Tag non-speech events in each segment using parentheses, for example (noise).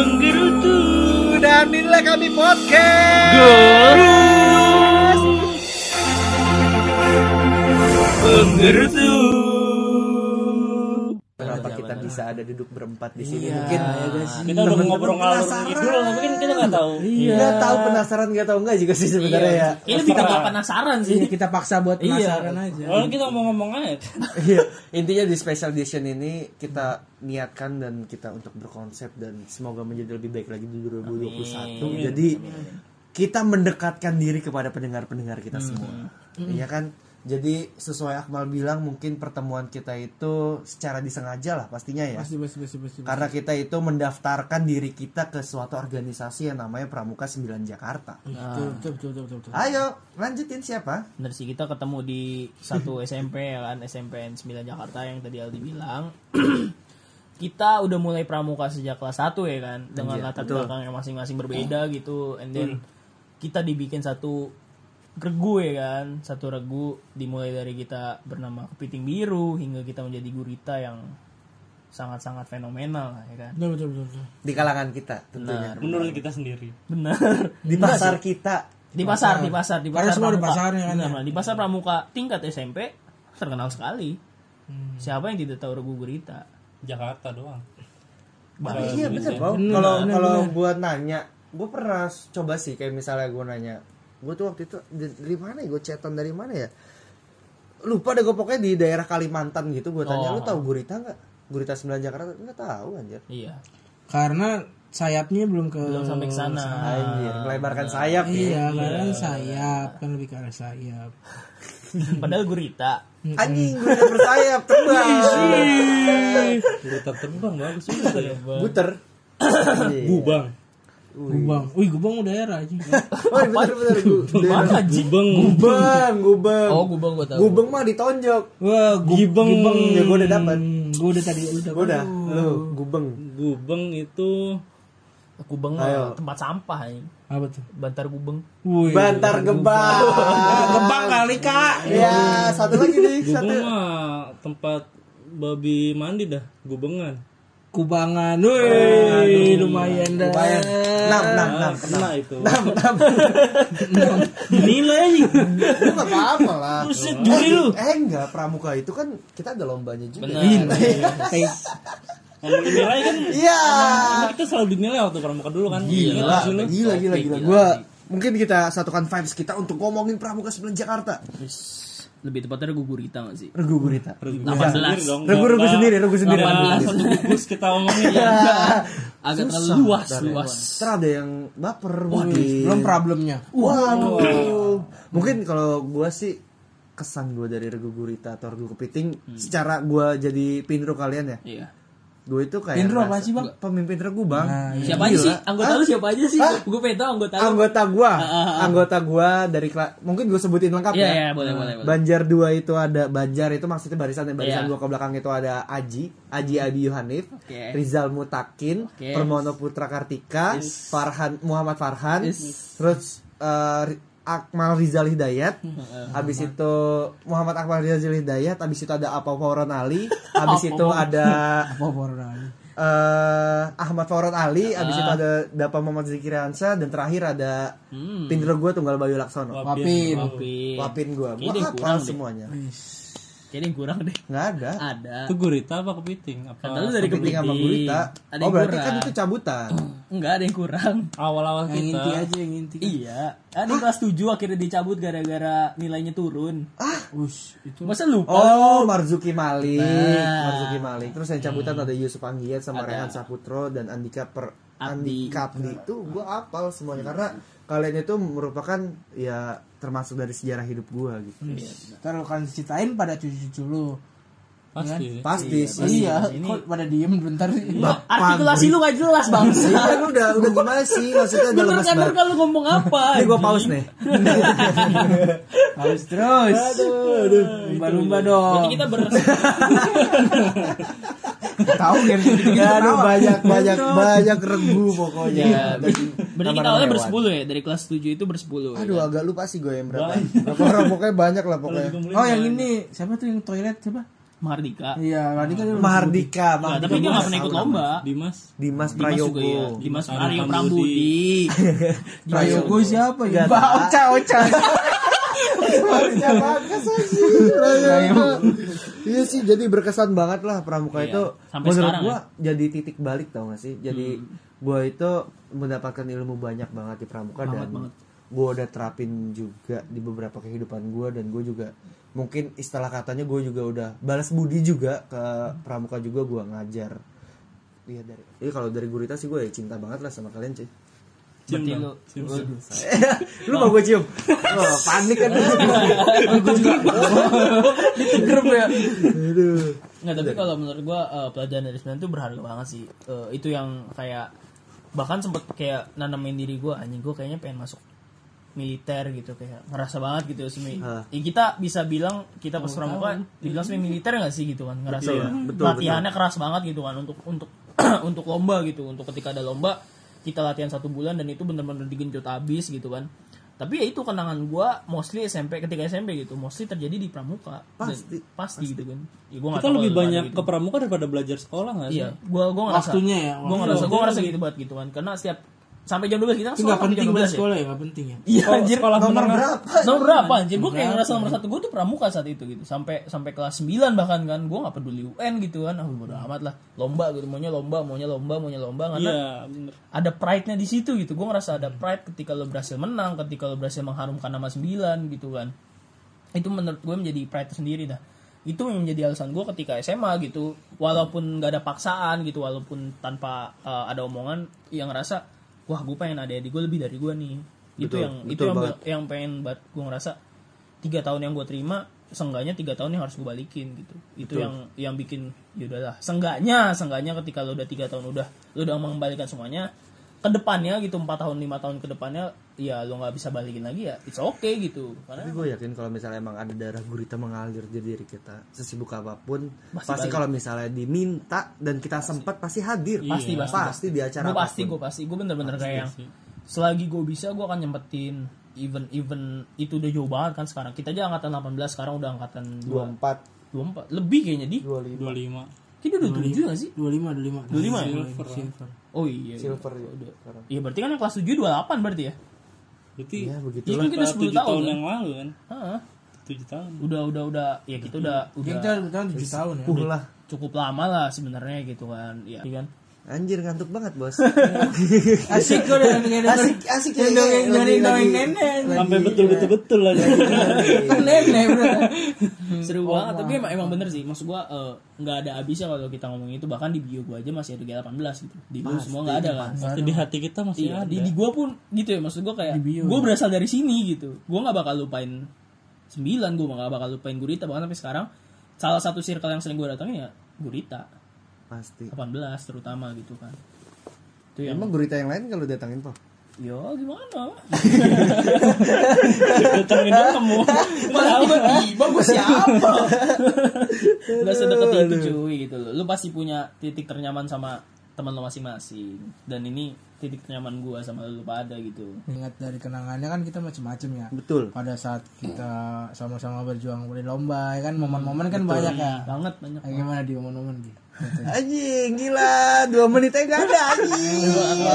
Penggerutu Dan inilah kami podcast. Kenapa kita bisa ada duduk berempat di sini? Iya, Mungkin ya guys. Kita udah ngobrol ngalur ngidul, kan kita nggak tahu. Iya. nggak tahu penasaran nggak tahu nggak juga sih sebenarnya ya. Ini ke nggak penasaran sih Iya, kita paksa buat Iya. penasaran aja. Kalau kita ngomong-ngomong aja. Iya. Intinya di special edition ini kita niatkan dan kita untuk berkonsep dan semoga menjadi lebih baik lagi di 2021. Jadi kita mendekatkan diri kepada pendengar-pendengar kita semua. Iya kan? Jadi sesuai Akmal bilang mungkin pertemuan kita itu secara disengaja lah pastinya ya. Pasti, pasti, pasti, pasti. Karena kita itu mendaftarkan diri kita ke suatu organisasi yang namanya Pramuka 9 Jakarta. Betul, betul, betul, betul, betul. Ayo, lanjutin siapa? Bener sih kita ketemu di satu (laughs) SMP ya kan SMPN 9 Jakarta yang tadi Aldi bilang kita udah mulai pramuka sejak kelas 1 ya kan dengan Iya, latar belakang yang masing-masing berbeda gitu and then kita dibikin satu regu ya kan satu regu dimulai dari kita bernama kepiting biru hingga kita menjadi gurita yang sangat-sangat fenomenal lah ya kan Betul, betul, betul, betul. Di kalangan kita tentunya. Menurut kita sendiri. benar Di pasar kita. di pasar di pasar di pasar Karena semua ada pramuka. pasarnya kan, Benar, ya? Benar, di pasar pramuka tingkat SMP terkenal sekali siapa yang tidak tahu regu gurita Jakarta doang. iya bener bro. Kalau kalau gua nanya, gua pernah coba sih kayak misalnya gua nanya, gua tuh waktu itu di- dari mana ya? Gua chatan dari mana ya? Lupa deh gua pokoknya di daerah Kalimantan gitu. Gua tanya, Oh. lu tahu Gurita nggak? Gurita 9 Jakarta nggak tahu anjir. iya Karena sayapnya belum ke belum sampai ke sana Anjir, melebarkan sayap Iya, ya. karena sayap kan lebih ke arah sayap. (laughs) padahal gurita Anjing, gurita bersayap terbang. Berita terbang bagus juga ya. Buter. Iya. Gubang. Gubang. Wih, gubang udah era aja. Oh, bener bener Gu- mana anjing Gubang. Gubeng, gubeng. oh gubeng gua tahu Gubeng mah ditonjok. Wah, gu- Gibeng. gubeng. Ya gua udah dapat. Gue udah tadi udah. Gua udah, lu gubeng. Gubang itu gubeng Ayo. tempat sampah ini Apa tuh? bantar gubeng Wih. Bantar gebang. Gebang kali, Kak. Ya, satu lagi nih, Gubang satu. mah tempat babi mandi dah, gubengan. Kubangan. Wih, lumayan dah. Lumayan. Enam, enam, enam. Kena itu. (laughs) Nilai aja. Lu enggak apa-apa lah. Buset, juri lu. Eh enggak, pramuka itu kan kita ada lombanya juga. benar Ngomongin nilai kan Iya. kita selalu dinilai waktu pramuka dulu kan. Gila, lu? gila, gila, gila. Gila, Gua mungkin kita satukan vibes kita untuk ngomongin pramuka 9 Jakarta. Lebih tepatnya regu gurita gak sih Regu gurita. Regu 18. sendiri dong. Regu-regu Nggak- sendiri, regu sendiri. nggak 18. satu gugus kita ngomongin. (laughs) agak terlalu Susah. luas Bentar ya. luas Ntar ada yang baper mungkin. belum problemnya. Waduh. Mungkin kalau gua sih kesan gua dari regu gurita atau regu kepiting secara gua jadi pinru kalian ya. iya Gue itu kayak Pinru apa sih, Bang? Pemimpin regu, Bang. siapa aja sih anggota lu siapa aja sih Hah? gue pengen tahu anggota lu Anggota gua, ah, ah. anggota gua dari mungkin gue sebutin lengkap iya ya. iya boleh boleh boleh Banjar 2 itu ada Banjar itu maksudnya barisan barisan Iya. gua ke belakang itu ada Aji, Aji Abi Yohanif, Oke. Rizal Mutakin, Oke. Permono Putra Kartika, Farhan Muhammad Farhan, Yes. terus Ri- Akmal Rizal Hidayat, (laughs) habis itu Muhammad Akmal Rizal Hidayat, habis itu ada (laughs) Apa Fauron Ali, habis itu ada (laughs) Apa orang eh Ahmad Fauron Ali, habis Ah. itu ada Dapa Muhammad Zikri Hansa dan terakhir ada Hmm. Pindro gua Tunggal Bayu Laksono. Wapin. Wapin gua yang hafal kurang deh. Kayaknya yang kurang deh Nggak ada. ada Itu gurita apa kepiting? Apa Kata lu dari Kepiting sama kepiting. gurita. Ada Oh yang berarti kurang. kan itu cabutan. enggak ada yang kurang awal-awal Yang kita? inti aja yang inti. iya ada yang kelas 7 akhirnya dicabut gara-gara nilainya turun Ush, itu masa lupa Oh, Marzuki Malik. Nah. Marzuki Malik. Terus yang cabutan ada Yusuf Anggiat sama Rehan Saputro dan Andika per Abdi. Andika Abdi itu gua hafal semuanya karena kalian itu merupakan ya termasuk dari sejarah hidup gua gitu. Ntar lu kan ceritain pada cucu-cucu lu. Pasti. Pasti sih. Iya, kok pada diem bentar sih. Wah, artikulasi lu gak jelas bang Iya, lu udah udah gimana sih? Maksudnya udah bener lemes kan banget. kalau ngomong apa Ini gua pause nih. (laughs) Harus terus. Aduh, aduh. Lumba-lumba dong. Berarti kita ber (laughs) tahu kan Ya, aduh banyak banyak banyak regu pokoknya. Iya, berarti kita awalnya bersepuluh ya dari kelas 7 itu bersepuluh. ya Aduh kan? agak lupa sih gue yang berapa. Berapa orang pokoknya banyak lah pokoknya. Oh yang ini siapa tuh yang toilet coba? Mahardika Iya, tadi kan Mahardika, Nah, Mahardika. tapi dia nggak pernah ikut lomba Dimas Dimas Dimas juga ya Prayogo. Dimas Aryo Prambudi. (laughs) Prayogo siapa ya? Mbak. Ocha Ocha. (laughs) Iya sih, jadi berkesan banget lah pramuka Iya, itu. sampai Menurut sekarang gua jadi titik balik tau gak sih? Jadi Hmm. gua itu mendapatkan ilmu banyak banget di pramuka Banget, dan banget. gua udah terapin juga di beberapa kehidupan gua dan gua juga mungkin istilah katanya gua juga udah balas budi juga ke pramuka juga gua ngajar. Iya dari. Iya kalau dari gurita sih gue ya cinta banget lah sama kalian cuy. Cium Berarti lu- cium (laughs) Lu mau gue cium? Oh, panik kan. (laughs) (laughs) Ditegrep ya Aduh. Nggak, tapi kalau menurut gua eh, pelajaran dari sembilan itu berharga banget sih. Eh, itu yang kayak bahkan sempet kayak nanamin diri gua anjing gua kayaknya pengen masuk militer gitu kayak ngerasa banget gitu semi. Hah. Ya, kita bisa bilang kita pas pramuka dibilang semi militer nggak sih gitu kan ngerasa Betul, betul, latihannya keras banget gitu kan untuk untuk (clears throat) untuk lomba gitu untuk ketika ada lomba kita latihan satu bulan dan itu bener-bener digenjot habis gitu kan. Tapi ya itu kenangan gua mostly SMP ketika SMP gitu mostly terjadi di pramuka. Dan Pasti, pasti, gitu kan. Ya, gua kita lebih banyak ada ke pramuka daripada belajar sekolah nggak sih? Iya, gua gua ngerasa Waktunya ya, Gua waktu. ngerasa gua Iya, ngerasa gitu banget gitu kan. Karena setiap sampai jam 12 kita kan sekolah penting jam buat 12 ya. sekolah ya, nggak penting ya. Iya anjir. sekolah Nomor berapa? Nomor berapa anjir? Gua kayak ngerasa nomor satu gua tuh pramuka saat itu gitu. Sampai sampai kelas 9 bahkan kan. Gua nggak peduli UN gitu kan. Ah bodo amat lah. Lomba gitu, maunya lomba, maunya lomba, maunya lomba karena iya bener ada pride-nya di situ gitu. Gue ngerasa ada pride ketika lo berhasil menang, ketika lo berhasil mengharumkan nama 9 gitu kan. Itu menurut gue menjadi pride sendiri dah. Itu yang menjadi alasan gue ketika SMA gitu. Walaupun gak ada paksaan gitu, walaupun tanpa uh, ada omongan, yang ngerasa, wah gue pengen ada di gue lebih dari gue nih. Itu Betul, yang itu yang banget. yang pengen banget gue ngerasa tiga tahun yang gue terima seenggaknya tiga tahun yang harus gue balikin gitu itu Betul. yang yang bikin ya udahlah seenggaknya ketika lo udah tiga tahun udah lo udah mengembalikan semuanya ke depannya gitu empat tahun lima tahun ke depannya ya lo nggak bisa balikin lagi ya it's okay gitu. Tapi karena gue yakin kalau misalnya emang ada darah gurita mengalir di diri kita, sesibuk apa pun, Pasti pasti, kalau misalnya diminta dan kita sempat pasti hadir. pasti Iya. pasti pasti. di acara gue pasti gue pasti. Gue bener-bener kayak yang selagi gue bisa gue akan nyempetin. Even even itu udah jauh banget kan sekarang. Kita aja angkatan 18 sekarang udah angkatan 24, 24 lebih kayaknya di. 25, 25 kita udah 27 gak sih 25 25. 25 ya? Silver. Silver. oh iya iya. silver ya. sekarang. Iya berarti kan yang kelas 7 28 berarti ya? berarti Ya begitu Iya kan kita 10 tujuh tahun, tahun kan? yang lalu kan Heeh. tujuh tahun Udah udah udah ya kita udah udah Kita kita 7 tahun ya. Lah. cukup lama lah sebenarnya gitu kan. Iya kan? Anjir ngantuk banget bos. (laughs) Asik kok udah kayak asik asik Yang dongeng dari dongeng nenek. sampai betul betul betul lah nenek bro. Seru banget tapi emang, emang bener sih. Maksud gua eh, nggak ada habisnya kalau kita ngomong itu bahkan di bio gua aja masih ada G18 gitu. Di lu semua nggak ada kan. Pasti di hati kita masih Iya, ada di, di gua pun gitu ya maksud gua kayak bio. gua berasal dari sini gitu. Gua nggak bakal lupain 9, gua nggak bakal lupain Gurita bahkan sampai sekarang salah satu circle yang sering gua datangin ya Gurita. Pasti. 18 terutama gitu kan itu yang Emang gurita yang lain kalau datangin po? ya gimana (laughs) datangin dong kamu malah tiba-tiba gue siapa nggak sedekat itu cuy gitu loh lu pasti punya titik ternyaman sama teman lo masing-masing dan ini titik ternyaman gua sama lu pada gitu Ingat dari kenangannya kan kita macam-macam ya. Betul. Pada saat kita sama-sama berjuang di lomba ya kan momen-momen kan banyak ya. banget banyak Nah, gimana di momen-momen di? Anjing gila dua menit aja nggak ada anjing.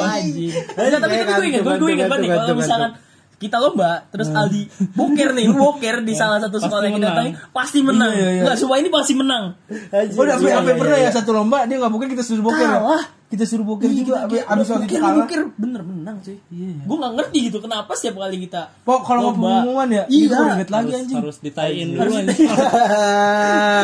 anjing Enggak, tapi tapi gue inget gue gue inget banget nih kalau misalkan kita lomba terus Aldi boker nih boker di (laughs) salah satu sekolah yang kita menang. datangin pasti menang nggak semua ini pasti menang Oh, udah sampai sampai pernah ya satu lomba dia nggak boker kita suruh boker. ya? Kalah. Kita suruh boker juga abis abis waktu itu kalah. bukir, bener menang cuy. Gue gak ngerti gitu kenapa setiap kali kita Pok kalau mau pengumuman ya, Iya. gue inget lagi harus, anjing. harus ditaiin dulu anjing. (laughs)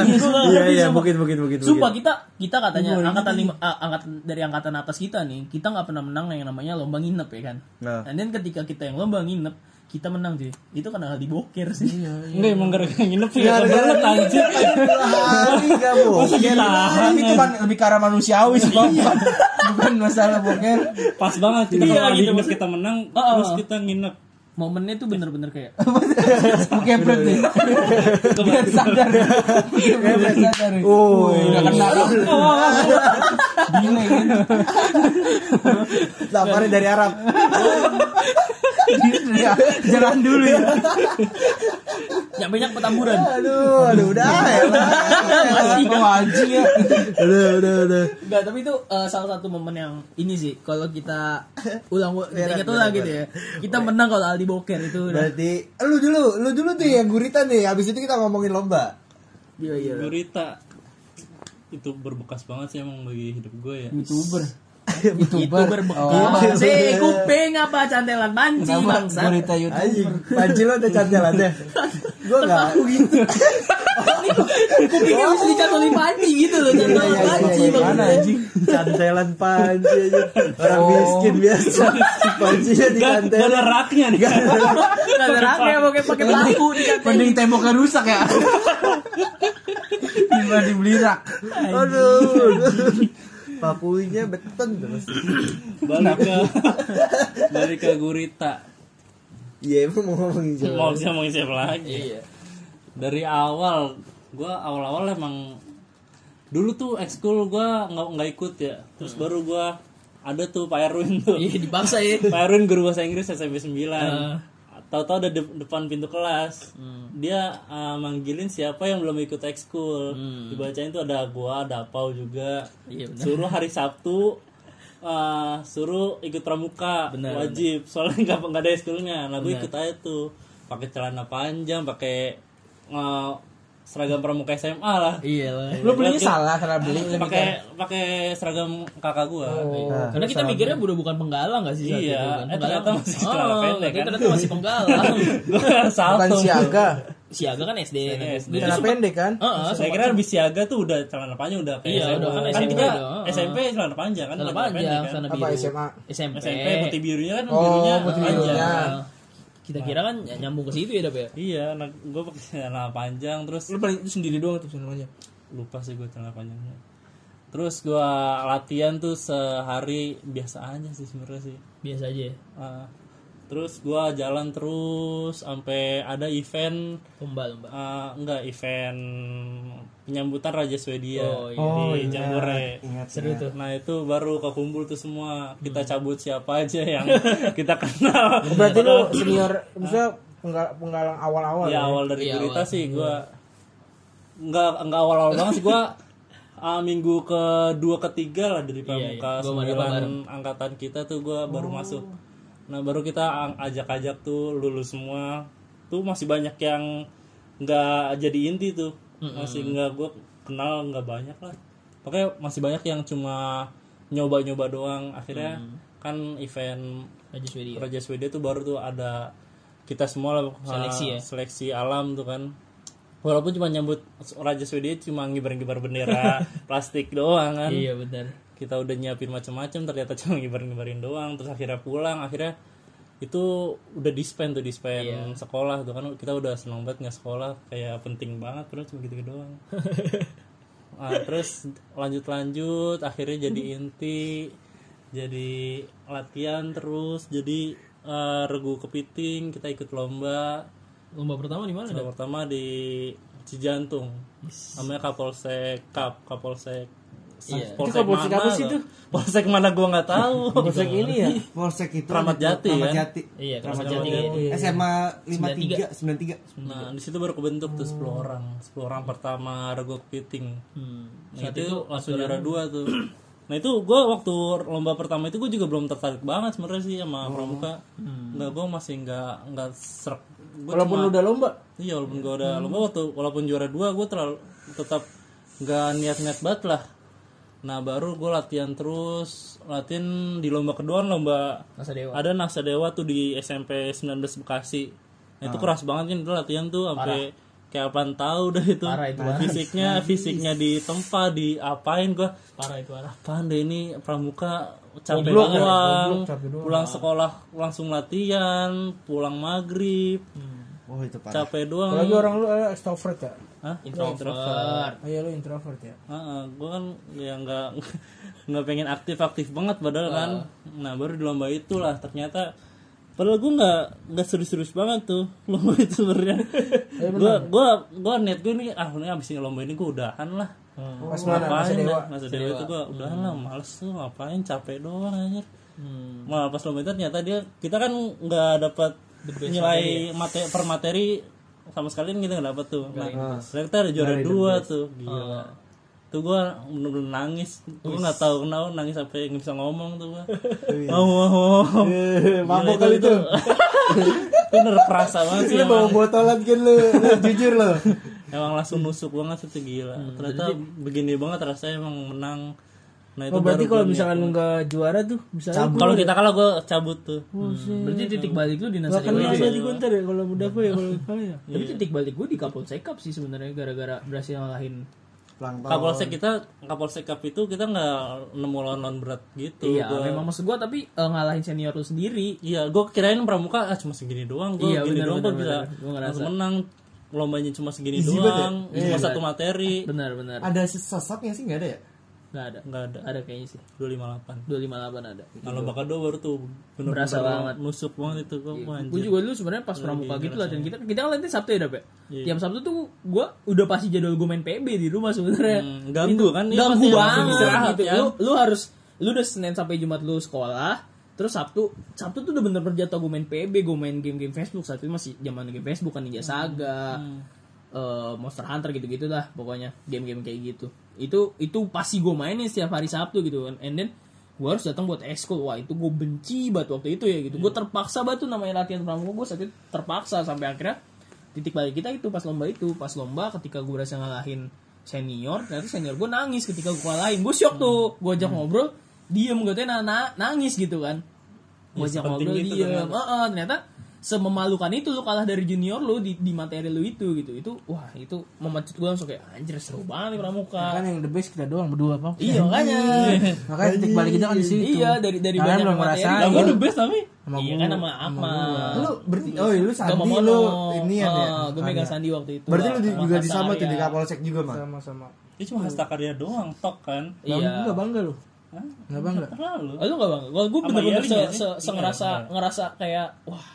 Iya, Iya iya mungkin mungkin mungkin. Sumpah kita kita katanya angkatan lima ah, angkatan dari angkatan atas kita nih kita nggak pernah menang yang namanya lomba nginep ya kan. Nah. Dan then ketika kita yang lomba nginep kita menang cuy. Itu karena di boker sih. enggak emang gara-gara nginep sih ya kebelet anjir Hari nggak masa bohong. ditahan itu kan lebih ke arah manusiawi sih Pok. bukan masalah boker. pas banget kita Iya, kalau gitu, kita menang terus kita nginep Momennya tuh bener-bener kayak Boker berat nih. Biar sadar. Biar sadar. Oh. Udah kena. Gila kan. Laparnya dari Arab. Ya, Jalan dulu ya. yang banyak petamburan. Aduh, aduh udah ya lah. Masih anjing ya. udah udah udah Enggak, tapi itu eh, salah satu momen yang ini sih kalau kita ulang kita ingat ulang gitu ya. Kita menang kalau Aldi Boker itu udah. berarti lu dulu lu dulu tuh yang gurita nih habis itu kita ngomongin lomba Iya iya. Gurita itu berbekas banget sih emang bagi hidup gue ya. Youtuber. (laughs) Itu berbekas. Si kuping apa cantelan panci bangsa. Berita YouTuber. anjing panci lo ada cantelannya gua nggak gitu. (laughs) Kupingnya bisa dicantolin panci gitu loh, cantelan panci Mana bangsa. anjing? cantelan panci aja orang miskin biasa pancinya di Gak, gak ada raknya nih. Nggak ada raknya pakai pakai paku dicantolin. Mending temboknya rusak ya. (laughs) Dibanding beli rak. aduh pakunya beton terus balik ke balik ke gurita. iya emang mau ngomongin siapa Mau mau siapa lagi? Iya. Dari awal, gue awal-awal emang dulu tuh ekskul gue nggak nggak ikut ya. Terus baru gue ada tuh Pak Erwin tuh. Iya dipaksa ya. Pak Erwin guru bahasa Inggris SMP 9 Tahu-tahu ada de- depan pintu kelas. Dia uh, manggilin siapa yang belum ikut ekskul Dibacain tuh ada gua, ada Pau juga. Iya. Suruh hari Sabtu uh, Suruh ikut pramuka. Wajib Soalnya nggak nggak ada ekskulnya Nah gue ikut aja tuh. Pakai celana panjang pakai uh, seragam pramuka SMA lah Iya lah. Lu belinya salah, salah beli. (laughs) pakai pakai seragam kakak gua Karena kita mikirnya udah bukan penggalang gak sih saat Iya, itu kan? eh, ternyata masih Oh, pendek, kan? ternyata masih penggalang. (laughs) Gua Bukan salto siaga. Siaga kan SD. SD. Celana pendek kan? Heeh, saya kira habis siaga tuh udah celana panjang udah kayak Iya, SMA. udah kan kan SMP kita udah, heeh. SMP celana panjang kan Celana celana panjang, pendek kan. celana Apa. SMA? SMP. SMP putih birunya kan Oh, birunya panjang. Kita kira kan nyambung ke situ ya, Dap ya? Iya, nah, gue pakai celana panjang terus Lu itu sendiri doang tuh namanya. lupa sih gue celana panjangnya. Terus gue latihan tuh sehari biasa aja sih sebenarnya sih. Biasa aja ya. Ah, terus gue jalan terus sampai ada event Lomba, lomba. ah, enggak event penyambutan Raja Swedia Oh, iya. Oh, di Jambore. ingat Seru tuh. Nah itu baru kekumpul tuh semua kita cabut siapa aja yang (laughs) kita kenal. Berarti lu senior, misalnya penggal, penggalang awal-awal ya awal dari Iya, berita awal. sih gue nggak nggak awal awal banget sih gue (laughs) minggu kedua ketiga lah dari Iya, pramuka iya. Sembilan bareng. angkatan kita tuh gue baru masuk. Nah baru kita ajak-ajak tuh lulus semua. Tuh masih banyak yang nggak jadi inti tuh masih nggak gue kenal nggak banyak lah. Pokoknya masih banyak yang cuma nyoba-nyoba doang. Akhirnya kan event Raja Swedia. Raja Swedia tuh baru tuh ada kita semua lah Seleksi ya? seleksi alam tuh kan walaupun cuma nyambut Raja Swedia cuma ngibar-ngibar bendera (laughs) plastik doang kan Iya, benar. kita udah nyiapin macam-macam ternyata cuma ngibar-ngibarin doang terus akhirnya pulang akhirnya itu udah dispen tuh dispen Iya. sekolah tuh kan kita udah seneng banget nggak sekolah kayak penting banget padahal cuma gitu doang. (laughs) Nah, terus lanjut-lanjut akhirnya jadi inti jadi latihan terus jadi eh, regu kepiting kita ikut lomba. Lomba pertama di mana, lomba pertama di Cijantung namanya Kapolsek Kap Kapolsek Iya. Polsek Itu Kapolsek mana apa sih tuh? tuh? Polsek mana gua nggak tahu. (laughs) Polsek ini ya. Polsek itu Kramat Jati, Kramat kan? Jati. Iya, Kramat Jati. SMA 53 93 Nah, di situ baru kebentuk tuh 10 orang. 10 orang pertama rego kepiting. Hmm. Nah, itu, langsung juara dua tuh. (clears throat) Nah, itu gua waktu lomba pertama itu gua juga belum tertarik banget sebenarnya sih sama pramuka. Nggak, gua masih nggak nggak serak. Gua Walaupun cuma- udah lomba. Iya walaupun gue udah lomba waktu walaupun juara dua gue terlalu tetap nggak niat-niat banget lah. Nah baru gue latihan terus latihan di lomba kedua lomba Masa Dewa. ada Naksa Dewa tuh di SMP 19 Bekasi. Nah, itu keras banget kan itu latihan tuh sampai kayak apaan tahu dah itu. Parah itu, parah. Fisiknya fisiknya di tempat di apain gue Parah itu parah. apaan deh ini pramuka capek doang. pulang sekolah langsung latihan, pulang maghrib, Oh itu parah. capek doang. Apalagi orang lu eh, extrovert ya. Hah? Introvert. Oh iya lu introvert ya. gue kan ya nggak (laughs) nggak pengen aktif-aktif banget padahal kan. Nah baru di lomba itulah ternyata padahal gue nggak nggak serius-serius banget tuh (laughs) lomba itu sebenarnya. Gue gue gue niat gue nih ah ini abis ini lomba ini gue udahan lah. Pas mana masa Ngapain dewa. dah? Masa dewa itu gue udahan lah males tuh ngapain capek doang anjir. Hmm. Malah pas lomba itu ternyata dia kita kan nggak dapat nilai materi. per materi sama sekali kita nggak dapat tuh. Nah, ternyata ada juara dua tuh. Gila. tuh gue bener-bener nangis. Gue nggak tahu kenapa nangis sampai nggak bisa ngomong tuh gue mau mau mau Eh, Mabok kali tuh. (laughs) itu bener kerasa banget sih Lu bawa botolan kan lu, lu jujur lu. emang langsung nusuk banget itu gila. Ternyata begini banget rasanya emang menang nah itu Oh berarti kalau gua misalkan niat. nggak juara tuh misalnya Cabut. kalau kita kalah gue cabut tuh Berarti titik balik lu di kenal Wede. berarti gue ntar ya kalau muda gue ya kalau (laughs) ya. Tapi titik balik gue di Kapolsek Cup sih sebenarnya gara-gara berhasil ngalahin. Pelang Kapolsek kita Kapolsek Cup itu kita nggak nemu lawan-lawan berat gitu Iya, Gua- memang maksud gue tapi eh, ngalahin senior lu sendiri. Iya, gue kirain pramuka ah, cuma segini doang. Gue Iya, gini benar, doang benar, gue bisa benar. Gua menang. Lombanya cuma segini Easy doang, cuma satu materi. Benar-benar. Ada sesatnya sih nggak ada ya? Nggak ada. Nggak ada. Ada kayaknya sih. 258. 258 ada. Nah, lomba kedua baru tuh bener-bener Berasa banget. Iya. nusuk banget itu gue Gue juga dulu sebenarnya pas pramuka gitu latihan kita kita kan latihan Sabtu ya Dap ya. Iya. Tiap Sabtu tuh gue udah pasti jadwal gue main PB di rumah sebenarnya. Hmm, ganggu kan? Iya, Ganggu banget istirahat, gitu. ya. Lu lu harus lu udah Senin sampai Jumat lu sekolah, terus Sabtu Sabtu tuh udah bener-bener jatuh gue main PB, gue main game-game Facebook saat itu masih zaman game Facebook kan Ninja Saga. eh, Monster Hunter gitu-gitu lah pokoknya game-game kayak gitu itu itu pasti gue mainin setiap hari Sabtu gitu kan. And then gue harus datang buat ekskul wah itu gue benci banget waktu itu ya gitu. Gue terpaksa banget tuh namanya latihan pramuka gue saat itu terpaksa sampai akhirnya titik balik kita itu pas lomba itu. Pas lomba ketika gue berhasil ngalahin senior ternyata senior gue nangis ketika gue kalahin gue shock tuh. Gue ajak ngobrol diem katanya na- na- nangis gitu kan. Gue Ya, ajak ngobrol itu diem. ternyata sememalukan itu lu kalah dari junior lu di, di materi lu itu gitu itu wah itu memecut gue langsung kayak anjir seru banget nih pramuka Kan yang the best kita doang berdua, Pak. iya (laughs) makanya Makanya titik balik kita kan di situ. iya dari dari Kalian banyak belum materi. Lah, gue the best tapi Sama iya gua, kan sama Akmal Lu berarti oh lu Gua Sandi sama lu ini ya. Ah, gue megang Sandi waktu itu Berarti lu di- Sama juga di sama Hatta tuh di. Kapolsek juga, Mang. Sama-sama. dia cuma hasta karya doang, tok kan. iya Enggak bangga lu. Hah? Enggak bangga. Terlalu. Oh, lu gak bang? Gue gue Sama bener-bener se, sih? se, se Iya, ngerasa bener. ngerasa kayak wah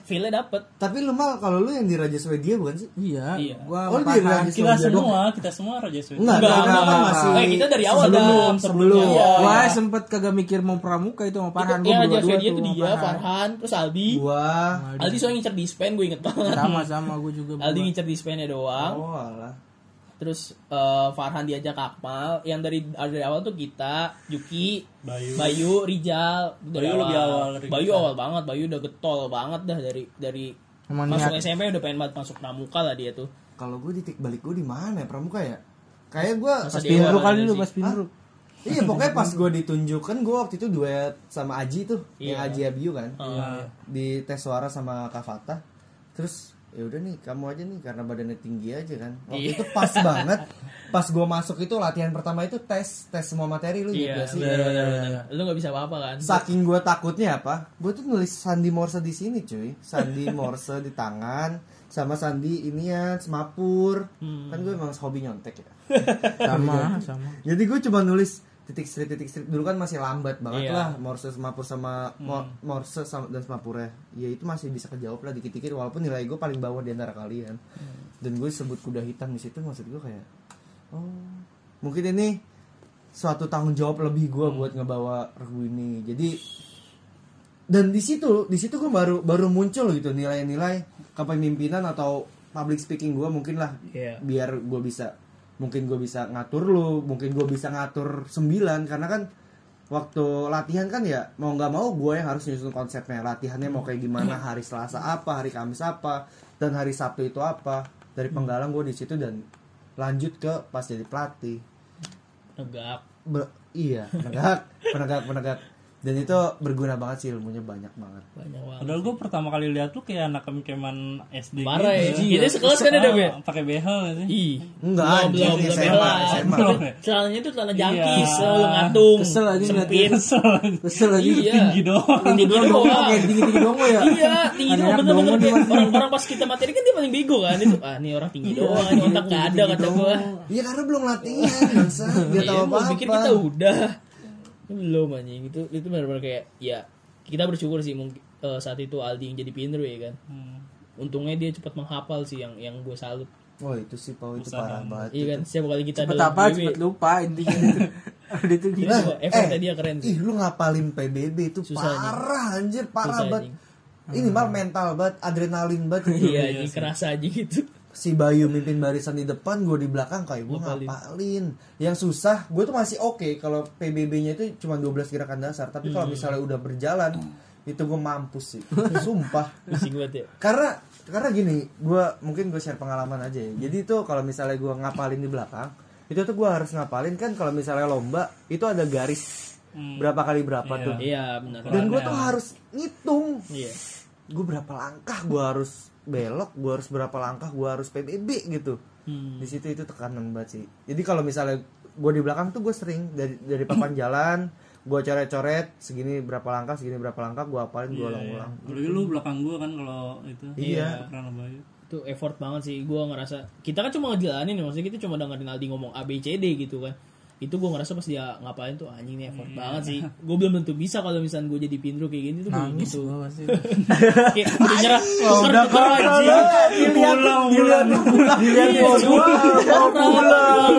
feelnya dapet. Tapi lu mal kalau lu yang di Raja Swedia bukan sih? Iya, Iya. gua Oh, sama Farhan. lagi Kita Swedia semua, kita semua Raja Swedia. Enggak, Enggak, enggak, enggak, enggak, enggak. masih Eh, kita dari awal, sebelum, Dam. sebelum. Iya. Wah, sempet kagak mikir mau pramuka itu sama Farhan. Itu Gua yang aja berdua-dua dia tuh tuh sama dia, Farhan, terus Aldi. Gua Aldi soalnya ngincer dispen, gue inget banget. Sama-sama gue juga. Aldi ngincer dispennya doang. Oh, alah. Terus eh, Farhan diajak Akmal. Yang dari dari awal tuh kita, Yuki, Bayu. Bayu, Rijal. Dari Bayu lebih awal dari Bayu kita. awal banget. Bayu udah getol banget dah dari dari Emang masuk niat. SMP udah pengen banget masuk pramuka lah dia tuh. Kalau gue titik balik gue di mana ya Pramuka ya? Kayak gue Pas pinru kali lu pas pinru. Iya pokoknya (laughs) pas gue ditunjukkan gue waktu itu duet sama Aji tuh yang Iya. Aji Abiu kan Eh, di tes suara sama Kak Fatah terus ya udah nih kamu aja nih karena badannya tinggi aja kan waktu Iya. itu pas banget pas gue masuk itu latihan pertama itu tes tes semua materi lu Iya, gitu sih bener, bener, bener. Lu gak bisa apa-apa kan? saking gue takutnya apa gue tuh nulis Sandi Morse di sini cuy Sandi (laughs) Morse di tangan sama Sandi ini ya semapur Hmm. kan gue emang hobi nyontek ya (laughs) Sama, sama. jadi gue cuma nulis titik strip titik strip dulu kan masih lambat banget Iya. Hmm. lah Morse semapur sama Mo- Morse sama, dan semapurnya ya itu masih bisa kejawab lah dikit-dikit walaupun nilai gue paling bawah di antara kalian Hmm. dan gue sebut kuda hitam di situ maksud gue kayak oh mungkin ini suatu tanggung jawab lebih gue Hmm. buat ngebawa regu ini jadi dan di situ di situ gue baru baru muncul gitu nilai-nilai kepemimpinan atau public speaking gue mungkin lah Iya. biar gue bisa mungkin gue bisa ngatur lu mungkin gue bisa ngatur sembilan karena kan waktu latihan kan ya mau nggak mau gue yang harus nyusun konsepnya. Latihannya mau kayak gimana hari Selasa apa hari Kamis apa dan hari Sabtu itu apa. Dari penggalang gue di situ dan lanjut ke pas jadi pelatih. Negak. Be- iya penegak penegak (laughs) penegak dan itu berguna banget sih ilmunya banyak banget Banyak banget. Padahal gue pertama kali lihat tuh kayak anak kemen SD Parah ya. gitu. Kita sekelas kan ada, Be? Ah, Pakai behel nggak sih? Ih. Enggak, belum, belum, belum SMA. SMA. Itu Celananya tuh celana jangkis, Iya. lu ngatung. Kesel aja Sempit. Kesel. Kesel lagi. Iya. Tinggi doang. Tinggi doang tinggi-tinggi doang gua ya. Iya, tinggi doang kayak dia. orang-orang pas kita materi kan dia paling bego kan itu. Ah, nih orang tinggi doang, otak gak ada kata gua. iya karena belum latihan bangsa dia tahu Iya, apa gua pikir kita udah. Belum anjing itu itu benar-benar kayak ya kita bersyukur sih mungkin eh, saat itu Aldi yang jadi pinru ya kan. Hmm. Untungnya dia cepat menghafal sih yang yang gue salut. oh itu sih Pau itu parah banget Iya kan, setiap kali kita Cepet apa, PBB, cepet lupa intinya (laughs) itu. Udah itu gitu. itu effortnya dia keren sih. ih lu ngapalin PBB itu Susah, parah anjir parah Susah, banget anjing. ini mal mental banget adrenalin banget itu. Iya, anjing kerasa aja gitu. Si Bayu mimpin barisan di depan gue di belakang kayak gue ngapalin. Yang susah gue tuh masih oke kalau PBB-nya itu cuma 12 gerakan dasar tapi kalau misalnya udah berjalan itu gue mampus sih. (laughs) Sumpah. Ya. karena karena gini gue mungkin gue share pengalaman aja ya. Jadi itu kalau misalnya gue ngapalin di belakang itu tuh gue harus ngapalin kan kalau misalnya lomba itu ada garis berapa kali berapa tuh. Iya, benar. dan gue tuh harus ngitung. Iya. gue berapa langkah gue harus belok gue harus berapa langkah gue harus PBB gitu Hmm. di situ itu tekanan banget sih jadi kalau misalnya gue di belakang tuh gue sering dari dari papan (clears throat) jalan gue coret-coret segini berapa langkah segini berapa langkah gue apalin gue ulang-ulang Apalagi lu belakang gua kan kalau itu. Iya. Itu effort banget sih gue ngerasa kita kan cuma ngejalanin ya, maksudnya kita cuma dengerin Aldi ngomong A B C D gitu kan itu gue ngerasa pas dia ngapain tuh anjing nih effort banget sih gue belum tentu bisa kalau misalnya gue jadi pindro kayak gini tuh nangis gitu gua pasti (laughs) kayak udah nyerah Oh, udah Tuker, tuker, kalau anjing. Pulang, pulang. Iya, sumpah. pulang.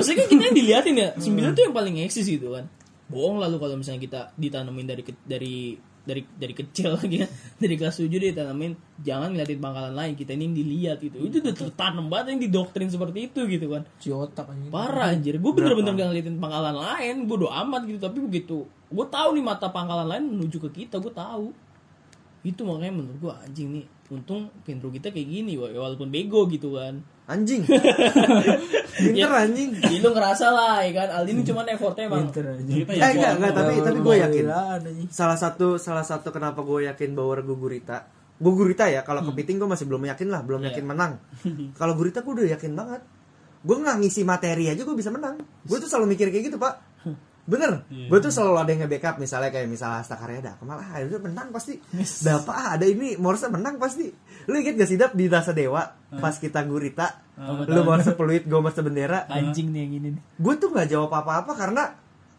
Maksudnya kan kita yang diliatin ya, sembilan tuh yang paling eksis gitu kan. Bohong lalu kalau misalnya kita ditanamin dari dari dari dari kecil lagi ya, (laughs) dari kelas 7 ditanamin jangan ngeliatin pangkalan lain, kita ini dilihat gitu. Itu udah tertanam banget yang didoktrin seperti itu gitu kan. ciotak aja Parah anjir, gue bener-bener gak ngeliatin pangkalan lain, bodo amat gitu. Tapi begitu, gue tahu nih mata pangkalan lain menuju ke kita, gue tahu. Itu makanya menurut gue anjing nih, untung pintu kita kayak gini, wa- walaupun bego gitu kan. Anjing. (laughs) Pinter anjing. Jadi lu ngerasa lah ya kan, Aldi ini cuma effortnya emang. pinter aja Kita eh enggak enggak tapi tapi gue yakin. salah satu salah satu kenapa gue yakin bahwa gue gurita gue gurita ya kalau kepiting gue masih belum yakin lah belum yakin menang. (laughs) Kalau gurita gue udah yakin banget. Gue nggak ngisi materi aja gue bisa menang. Gue tuh selalu mikir kayak gitu pak bener. Gue tuh selalu ada yang nge-backup misalnya kayak misalnya Asta Karyada kemalah itu menang pasti. Dapat ah, ada ini Morse menang pasti. Lu inget gak sih dap di Dasa Dewa pas kita gurita lu Morse peluit gue Morse bendera Anjing nih yang ini nih. gue tuh nggak jawab apa-apa karena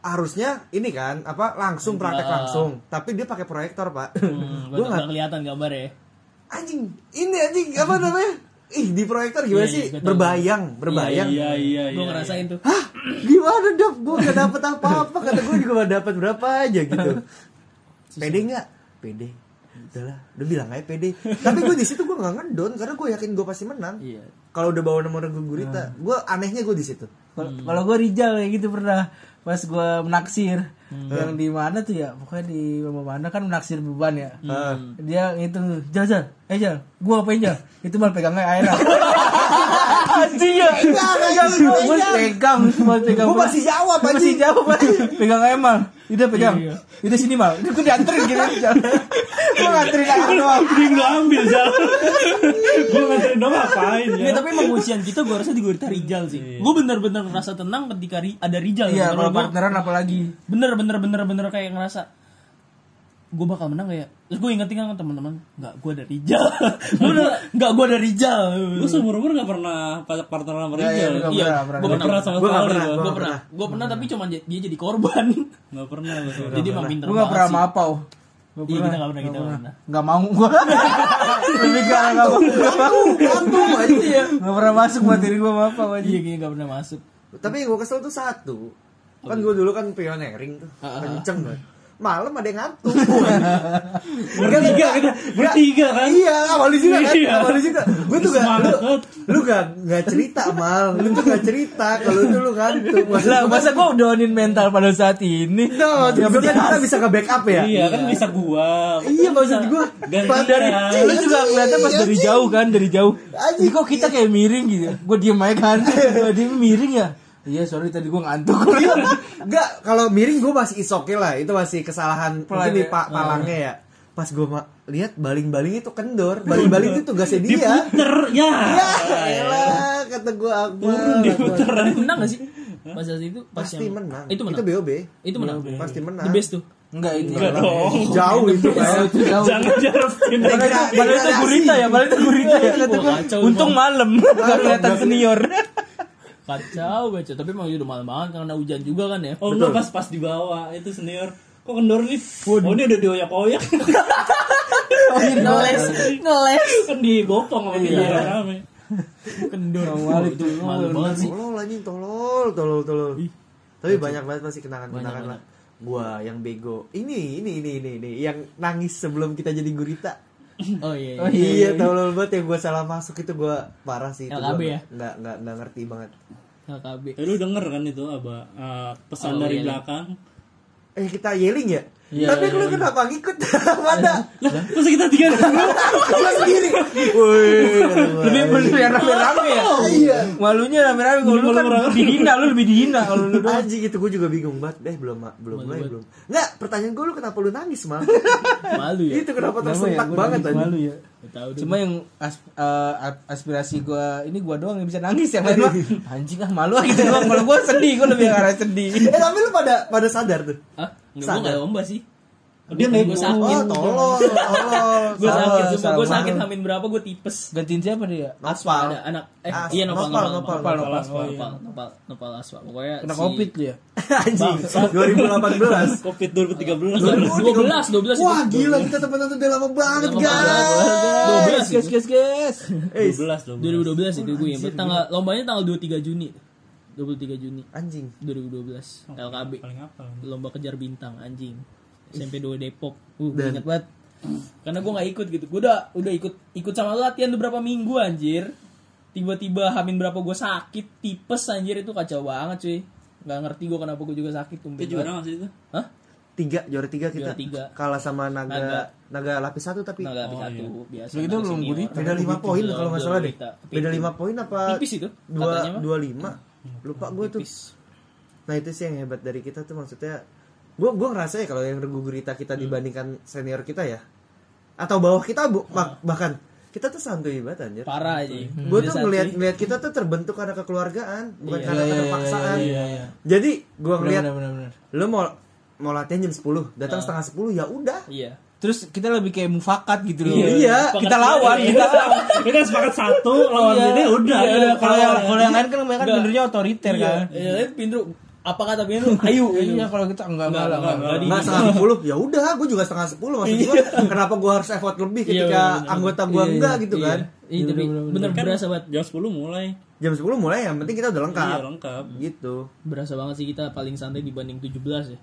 harusnya ini kan apa langsung praktek langsung. Tapi dia pakai proyektor pak. Hmm, gue nggak gak kelihatan gambar ya. anjing ini anjing apa namanya ih di proyektor gimana Iya, sih iya, gua tahu. berbayang berbayang. Iya, iya, Gue iya. ngerasain tuh. hah? Gimana dap? Gue gak dapet apa-apa. Kata gue juga gak dapet berapa aja gitu. Pede nggak? Pede. Udahlah. Udah bilang aja pede. Tapi gue di situ gue nggak ngedon karena gue yakin gue pasti menang. Iya. kalau udah bawa nomor gue gurita gue anehnya gue di situ. Kalau kalau gue Rijal kayak gitu pernah pas gue menaksir yang di mana tuh ya? Pokoknya di mana kan menaksir beban ya. Ah. dia jal jal eh jal gue apain jal? Itu malah pegangnya air (laughs) anjing ya. Gue pegang cuma pegang gue masih jawab masih Pak. pegang aja mal. Udah pegang. Udah sini mal. Gue dianterin gini jal gue nganterin aja doang nggak ambil jalan. Gue nganterin dong ngapain Iya, ya? tapi emang ujian kita gue rasa di Gurita Rijal sih. Gue bener-bener ngerasa tenang ketika ada Rijal. iya Kalau gua partneran apalagi. Bener bener bener bener kayak ngerasa gue bakal menang gak ya terus gue ingetin kan teman-teman nggak gue ada Rijal. (laughs) Bener nggak gue ada Rijal. Gue seumur umur nggak pernah partner sama Iya, iya, Rijal. nggak iya pernah, gue pernah. Nggak pernah pernah sama Gua nggak sekali. pernah, gua. gue pernah. gue pernah tapi cuma dia jadi korban. (laughs) Nggak pernah gue jadi emang pinter gue gak banget pernah sama Gak iya kita nggak pernah kita nggak pernah. Gak mau gue Lebih gak gak mau. Gantung aja Gak pernah masuk materi gue Apau aja iya kayaknya nggak pernah masuk. Tapi gue kesel tuh satu. Kan gue dulu kan pioneering tuh. Kenceng banget Malam ada yang ngantuk (laughs) Bertiga kita, bertiga kan? Iya awalnya juga kan Iya. Awalnya juga Gue tuh gak Lu, lu gak, gak cerita mal. Lu tuh gak cerita Kalau itu lu ngantuk. Maksud Lah gua masa gue doanin mental pada saat ini? No, Ya, juga kan kita bisa ke backup ya? Iya kan bisa gua. Iya maksud gue Gantian. dari lu juga kelihatan pas dari jauh kan dari jauh. Kok kita kayak miring gitu? Gue diem aja kan. Gua diem miring ya iya sorry tadi gue ngantuk (laughs) Enggak, kalau miring gue masih is okay lah. Itu masih kesalahan mungkin di ya. pak palangnya ya. Pas gue lihat baling-baling itu kendor. Baling-baling itu tugasnya dia. Diputer ya. Ya, elah, kata gue Akbar. tapi menang gak sih pas saat itu pas Pasti yang menang. itu menang Itu BOB. itu menang Pasti menang. the best tuh enggak itu Enggak dong. Jauh itu. Oh, itu jauh Jangan. Degra- Padahal itu gurita ya, padahal itu gurita ya. Kacau Untung malam, gak kelihatan senior. Kacau kacau tapi emang udah malam banget karena hujan juga kan ya Oh enggak pas pas di bawah itu senior. Kok kendor nih? Oh ini udah dioyak-oyak. ngeles ngeles kan digopong sama dia rame. kendor Awal itu malu banget sih Tolol anjing, tolol, tolol, tolol. Tapi banyak banget pasti kenangan-kenangan lah. Gua yang bego. Ini, ini, ini, ini, ini. Yang nangis sebelum kita jadi gurita. Oh iya. Oh, iya. Iya, tolol banget yang gue salah masuk itu gue parah sih itu. LKB gua ya? Nggak nggak nggak ngerti banget. HKB. Eh, lu denger kan itu apa eh, pesan Oh, dari iya. belakang Eh kita yelling ya? Iya, Tapi lu kenapa ngikut? (laughs) Mana? terus kita tiga Gue sendiri. Wih. Lebih lebih yang rame-rame ya. Iya. Malunya rame-rame kalau lu kan dihina, lu lebih dihina kalau lu doang. Anjing itu gue juga bingung banget. Eh belum belum mulai belum. Nggak, pertanyaan gue lu kenapa lu nangis mal? (laughs) Malu ya. itu kenapa ya? tersentak Gua banget tadi? malu ya. Deh. Cuma yang eh, aspirasi gua ini gua doang yang bisa nangis yang lain mah (laughs) anjing ah malu ah gitu doang. Kalau gua sedih, gua lebih arah sedih. Eh tapi lu pada pada sadar tuh. Hah? Enggak gua enggak lomba sih. dia Gue sakit. Oh, tolong, tolong. (laughs) Gue sakit sumpah. Gue sakit hamin berapa gue tipes. Gantiin siapa dia? Nopal. Ada anak eh As- iya nopal nopal, nopal nopal, nopal nopal. nopal nopal nopal aswa. Pokoknya Kena si- covid ya? (laughs) Anjing. 2018. covid 2013 dua belas dua belas Wah gila kita temenan tuh udah lama banget guys. dua belas Guys, guys, guys. Eh, 12 dua ribu dua belas itu gue yang tanggal lombanya tanggal dua tiga Juni dua puluh tiga Juni anjing. 2012 LKB paling apa lomba kejar bintang anjing SMP 2 Depok uh Dan- inget banget karena gue nggak ikut gitu gue udah udah ikut ikut sama latihan beberapa minggu anjir tiba-tiba hamin berapa gue sakit tipes anjir itu kacau banget cuy nggak ngerti gue kenapa gue juga sakit tuh dia juara sih itu Hah? Tiga, juara tiga kita. Juara tiga. Kalah sama naga, Naga. naga, lapis satu tapi Nah, Oh, satu iya. biasa. Itu naga belum gurita. beda lima poin Belum, kalau nggak salah deh. Beda lima poin apa? Tipis itu Dua dua lima. Lupa gue tuh. Nah itu sih yang hebat dari kita tuh maksudnya. Gue gue ngerasa ya kalau yang regu gurita kita dibandingkan senior kita ya, atau bawah kita bu, bah- bahkan kita tuh santuy banget anjir. Parah aja. Gue tuh ngeliat ngeliat kita tuh terbentuk karena kekeluargaan, bukan Iya. karena Iya, iya, keterpaksaan. iya, iya. Jadi gue ngeliat lu mau mau latihan jam 10, datang setengah 10 ya udah. Iya. Terus kita lebih kayak mufakat gitu loh. Iya, kita lawan, (laughs) kita lawan. kita kan sepakat satu lawan Iya. ini udah Iya, kalau yang kalau yang lain kan Enggak. benernya otoriter kan. Iya, iya, Pindro apa kata Pindro? Ayo, (laughs) Iya, kalau kita enggak enggak lah, enggak. enggak. Nggak setengah sepuluh, ya udah, gue juga setengah sepuluh. Maksud gue, kenapa gue harus effort lebih Iya, ketika anggota gue Iya, enggak iya. gitu kan? Iya, tapi bener kan berasa banget. jam 10 mulai Jam 10 mulai, yang penting kita udah lengkap. iya lengkap Gitu. Berasa banget sih kita paling santai dibanding 17 ya.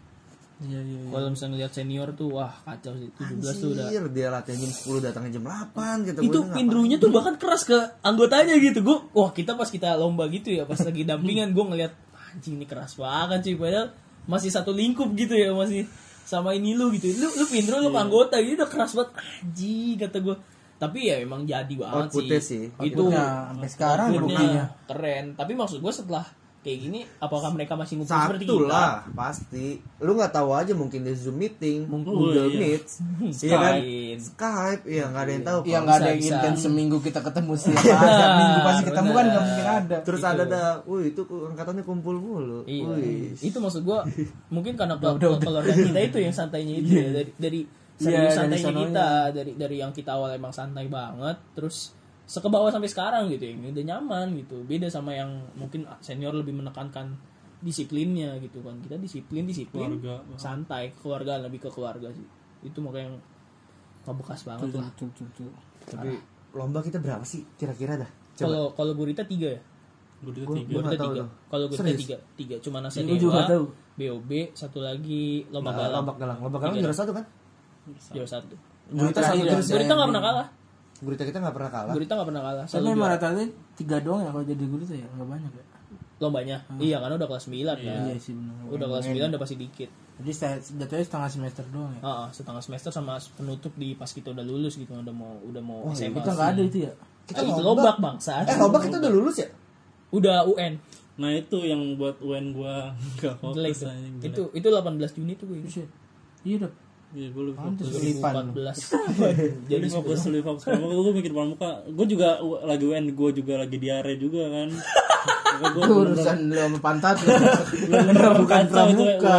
Iya, iya. iya. Kalau misalnya lihat senior tuh wah kacau sih. 17 tuh udah Anjir, dia latihan jam 10, datangnya jam 8 gitu. itu Gua tuh pindrunya tuh bahkan keras ke anggotanya gitu gue wah kita pas kita lomba gitu ya pas lagi dampingan gue ngeliat anjing ini keras banget sih padahal masih satu lingkup gitu ya masih sama ini lu gitu lu lu pindro lu anggota gitu udah keras banget anjing kata gue tapi ya emang jadi banget Outputnya sih, sih. itu sampai sekarang buktinya. keren tapi maksud gue setelah kayak gini apakah mereka masih ngumpul seperti Satu kita lah, pasti. Lu nggak tahu aja mungkin di Zoom meeting, Mungkin. Google iya. Meet, (laughs) iya kan? Skype. Iya nggak ada yang tahu. Iya Pak. nggak ada yang intens seminggu kita ketemu setiap hari, tiap minggu pasti ketemu kan nggak mungkin ada. Terus ada dah, wih itu angkatannya kumpul mulu. Iya. Wih. Itu maksud gua (laughs) mungkin karena ke- ke- keluarga kita itu yang santainya itu ya dari dari Iya, serius dari santainya kita dari dari yang kita awal emang santai banget terus sekebawah sampai sekarang gitu ya udah nyaman gitu beda sama yang mungkin senior lebih menekankan disiplinnya gitu kan kita disiplin disiplin Keluarga. santai keluarga lebih ke keluarga sih itu makanya yang ngebekas banget lah Tuh, tuh, tuh. Tapi lomba kita berapa sih kira-kira dah? Kalau kalau gurita tiga ya tiga Gurita tiga tuh. kalau gurita tiga tiga cuma nasi tahu. BOB satu lagi lomba Nah, galang lomba galang, lomba galang juara satu kan? juara satu Gurita satu. Gurita nggak pernah kalah. Gurita kita nggak pernah kalah. Gurita nggak pernah kalah. Tapi Selalu emang rata-rata tiga doang ya kalau jadi guru tuh ya nggak banyak ya. Lombanya. Iya karena udah kelas 9 kan. Iya sih benar. Udah kelas 9 udah pasti dikit. Jadi jatuhnya setengah semester doang ya. Heeh, setengah semester sama penutup di pas kita udah lulus gitu udah mau udah mau SMA. Kita nggak ada itu ya. Kita Ah, itu lomba. lobak bangsa. Eh lomba kita udah lulus ya? Udah UN. nah itu yang buat UN gua (laughs) gak Jelek fokus Itu itu 18 Juni tuh gue. Iya dap. Iya, gue lebih Pantes fokus. lipan. 2014. Jadi fokus lebih fokus pramuka gue mikir pramuka. Gue juga lagi UN, gue juga lagi diare juga kan. gue urusan lu sama pantat. Bukan pramuka.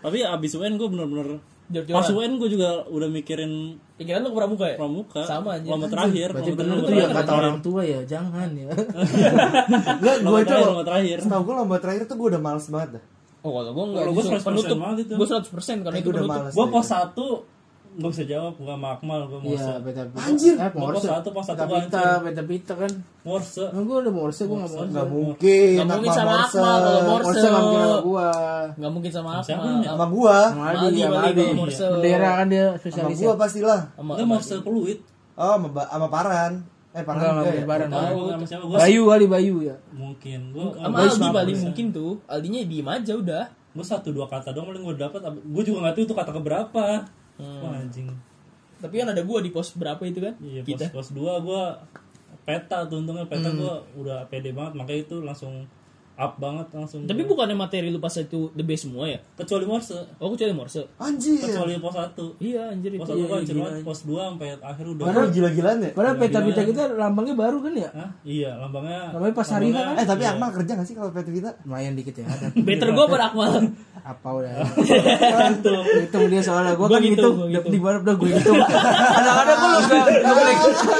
Tapi abis UN gue bener-bener pas UN gue juga udah mikirin Pikiran lu ke pramuka ya? pramuka. Sama aja. Lomba terakhir. Berarti bener tuh ya kata orang tua ya jangan ya. (laughs) Enggak, gue itu terakhir, lomba terakhir. Setahu gue lomba terakhir tuh gue udah males banget dah. Oh kalau gue enggak. Justru 100% penutup. itu. Gue 100% karena Eh, itu penutup. Gue pos satu nggak bisa jawab, gue sama Akmal, gue mau Iya, beta. Anjir. Eh, Gua morse. pos satu, pos satu Beta gua pita, beta pita kan. Morse. Nah, gue udah morse, gue nggak morse. Nggak mungkin. Nggak mungkin sama Morse. Akmal kalau Morse. Morse nggak mungkin sama gua. Enggak mungkin sama Siapa Akmal. Sama gua. Sama Adi, sama Adi. Morse. Bendera kan dia Sama spesialis. gua pastilah. Sama Morse peluit. Oh, sama, sama Paran. Eh, Paran Enggak, enggak ya? Sama siapa? Gue Bayu kali Bayu ya. mungkin gue sama Aldi paling mungkin tuh. Aldinya diem aja udah. Gue satu dua kata doang paling gue dapat gue juga nggak tahu itu kata keberapa. Wah, anjing. Tapi kan ada gua di pos berapa itu kan? Iya kita. pos pos dua gue peta tuh untungnya. Peta gue udah pede banget makanya itu langsung up banget langsung tapi bukannya materi lu pas itu the best semua ya kecuali morse oh kecuali morse Anjir. kecuali pos satu iya anjir itu pos satu gue hancur banget pos dua sampai akhir udah Padahal gila-gilaan ya? Padahal peta-peta kita lambangnya baru kan ya? Hah? iya lambangnya Namanya pas hari kan? Eh, tapi Akmal kerja gak sih kalau PT Vita? Lumayan dikit ya. (laughs) Better gua pada Akmal Apa udah. (laughs) Hitung. Hitung dia soalnya gue Gua kan gitu, gitu. Di mana udah gue hitung. Kadang-kadang gue juga ngeblank.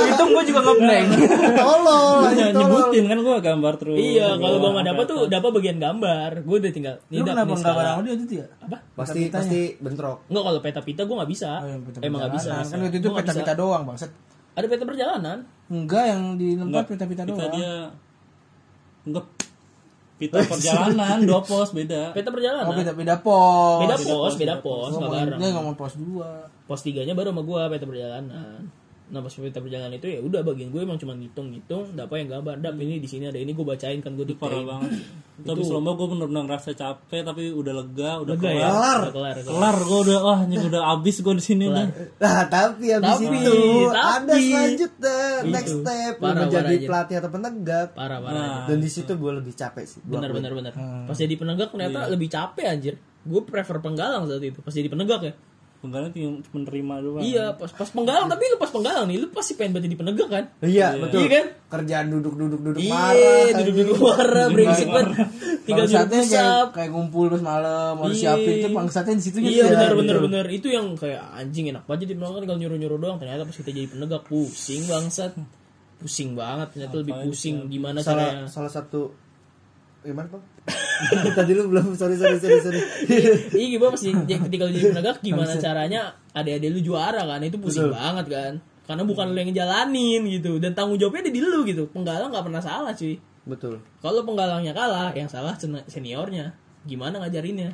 Hitung gue juga ngeblank. Tolol. nyebutin kan gue gambar terus iya kalau gua nggak dapat tuh dapat bagian gambar gua udah tinggal Lu Dap, kenapa skala. barang dia itu ya? apa Pasti pasti bentrok. Enggak kalau peta pita gua nggak bisa Oh, peta-peta emang nggak bisa. Kan waktu itu nggak peta-peta bisa. doang bangsat. ada peta perjalanan Enggak yang di tempat peta-peta kita doang. dia enggak pita perjalanan dua pos beda peta perjalanan Oh beda-beda pos. beda pos beda pos nggak bareng Dia ngomong pos 2. pos tiganya baru sama gua peta perjalanan nah pas peta perjalanan itu ya udah bagian gue emang cuma ngitung ngitung dapat yang gambar dap ini di sini ada ini gue bacain kan gue parah banget (laughs) tapi selama gue bener-bener ngerasa capek tapi udah lega udah Lega kelar ya Kelar. udah kelar kelar. kelar gue udah wah ini udah abis gue di sini udah (laughs) Nah, tapi habis Tapi, itu ada tapi. selanjutnya next Itu. step lu Parah, menjadi parah aja. pelatih atau penegak. parah parah Nah, Dan di situ gue lebih capek sih. Benar akuin. benar benar pas jadi penegak ternyata lebih capek anjir gue prefer penggalang saat itu pas jadi penegak ya penggalan tinggal menerima doang. Iya pas pas penggalang tapi lu pas penggalang nih lu pasti pengen banget jadi penegak kan? Iya, betul. Iya kan? Kerjaan duduk-duduk-duduk iya marah. duduk duduk marah brengsek banget. Tinggal Bangsatnya kayak, kayak ngumpul terus malam mau Iya. siapin itu bangsatnya di situ iya benar benar benar itu yang kayak anjing enak banget jadi penegak kan tinggal nyuruh nyuruh doang. Ternyata pas kita jadi penegak pusing bangsat. Pusing banget ternyata lebih pusing gimana caranya. salah salah satu gimana pak (laughs) tadi lu belum sorry sorry sorry sorry. Iya gimana pasti ketika lu jadi penegak gimana caranya adik-adik lu juara kan? Itu pusing banget kan? Karena bukan lu yang ngejalanin gitu. Dan tanggung jawabnya ada di lu gitu. Penggalang nggak pernah salah cuy. Betul. Kalau penggalangnya kalah yang salah sen- seniornya. Gimana ngajarinnya?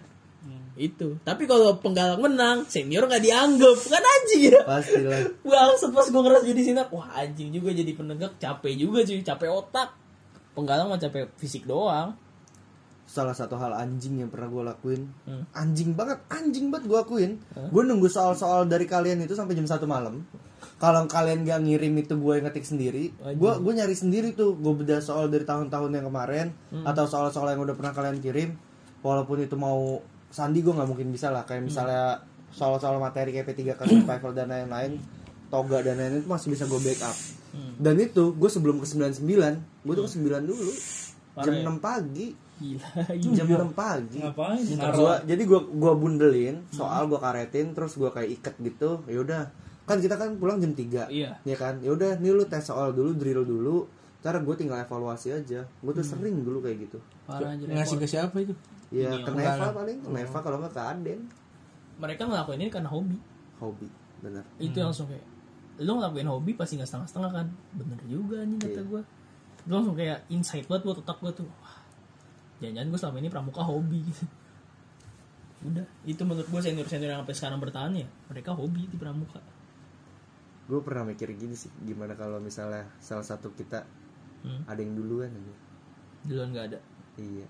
Itu. Tapi kalau penggalang menang senior nggak dianggap. Kan anjing. Ya pastilah. (laughs) Wah, pas gue ngeras jadi sinar, wah anjing juga jadi penegak. Capek juga cuy, capek otak. Penggalang mah capek fisik doang. salah satu hal anjing yang pernah gue lakuin. Hmm. anjing banget anjing banget gue lakuin. Gue nunggu soal-soal dari kalian itu sampai jam satu malam. Kalau kalian gak ngirim itu gue yang ngetik sendiri gue gue nyari sendiri tuh. Gue bedah soal dari tahun-tahun yang kemarin Hmm. atau soal-soal yang udah pernah kalian kirim. Walaupun itu mau sandi gue nggak mungkin bisa lah. Hmm. kayak misalnya soal-soal materi kayak P3K survival dan lain-lain toga dan lain-lain itu masih bisa gue backup Hmm. dan itu gue sebelum ke 99 gue tuh ke 9 dulu. Jam ya? 6 pagi. Gila, jam 6 pagi. Ngapain? Gua, jadi gua gua bundelin soal gua karetin terus gua kayak iket gitu ya udah. Kan kita kan pulang jam 3 Iya. ya kan? Ya udah nih lu tes soal dulu drill dulu ntar gue tinggal evaluasi aja. Gue tuh sering dulu kayak gitu. Parah anjir. Ngasih ke siapa itu? ya Ini ke Neva paling ke Neva kalau nggak ke Aden. Mereka ngelakuin ini karena hobi. hobi bener. Itu langsung kayak lu ngelakuin hobi pasti nggak setengah-setengah kan? Bener juga nih kata gue Lu langsung kayak insight banget buat otak gue tuh. Wah jangan-jangan gue selama ini pramuka hobi. Gitu (laughs) udah itu menurut gue senior-senior yang sampai sekarang bertahan ya mereka hobi di pramuka. Gue pernah mikir gini sih gimana kalau misalnya salah satu kita Hmm. ada yang duluan aja. Duluan nggak ada? Iya.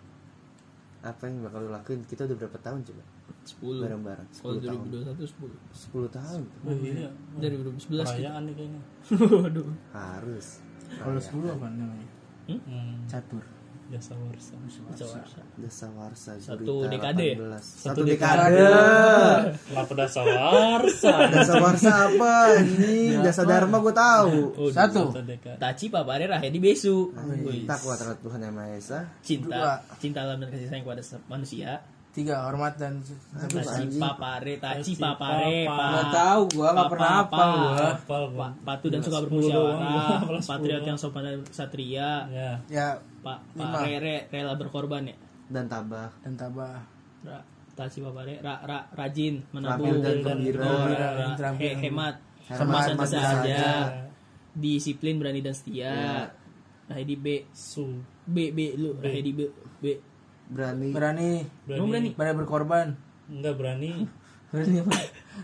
Apa yang bakal lu lakuin? Kita udah berapa tahun coba 10 bareng-bareng kalau 10 tahun 2021 10 10 tahun oh, iya dari 2011 gitu. perayaan nih kayaknya (laughs) waduh harus Kalau 10 apa namanya? hmm, Catur. jasa warsa. Desa Warsa Satu dekade? 18. Satu dekade. (laughs) kenapa dasa warsa Desa Warsa apa? Ini Dasa Dharma gue tahu. Oh, Satu. Taci papare rahedi besu Wih, Tak kuat terhadap Tuhan Yang Maha Esa. cinta Dua. cinta alam dan kasih sayang kepada manusia Tiga hormat dan Aduh, taci papare taci papare papa. pa Nggak tahu gua nggak pernah pa- hafal gua. hafal gua pa- patuh dan suka bermusyawarah. patriot 10. yang sopan dan satria. Ya. Ya pak Lima. pa re, rela berkorban ya? Dan tabah. dan tabah. Ra, taci papare. Ra, ra, rajin menabung. Dan gembira. He- hemat. Dan saja. disiplin berani dan setia. Ya. Rahedi B. Su. B B lu. Rahedi B B Berani. Berani. Lu berani Berani berkorban. enggak berani (laughs) Berani apa?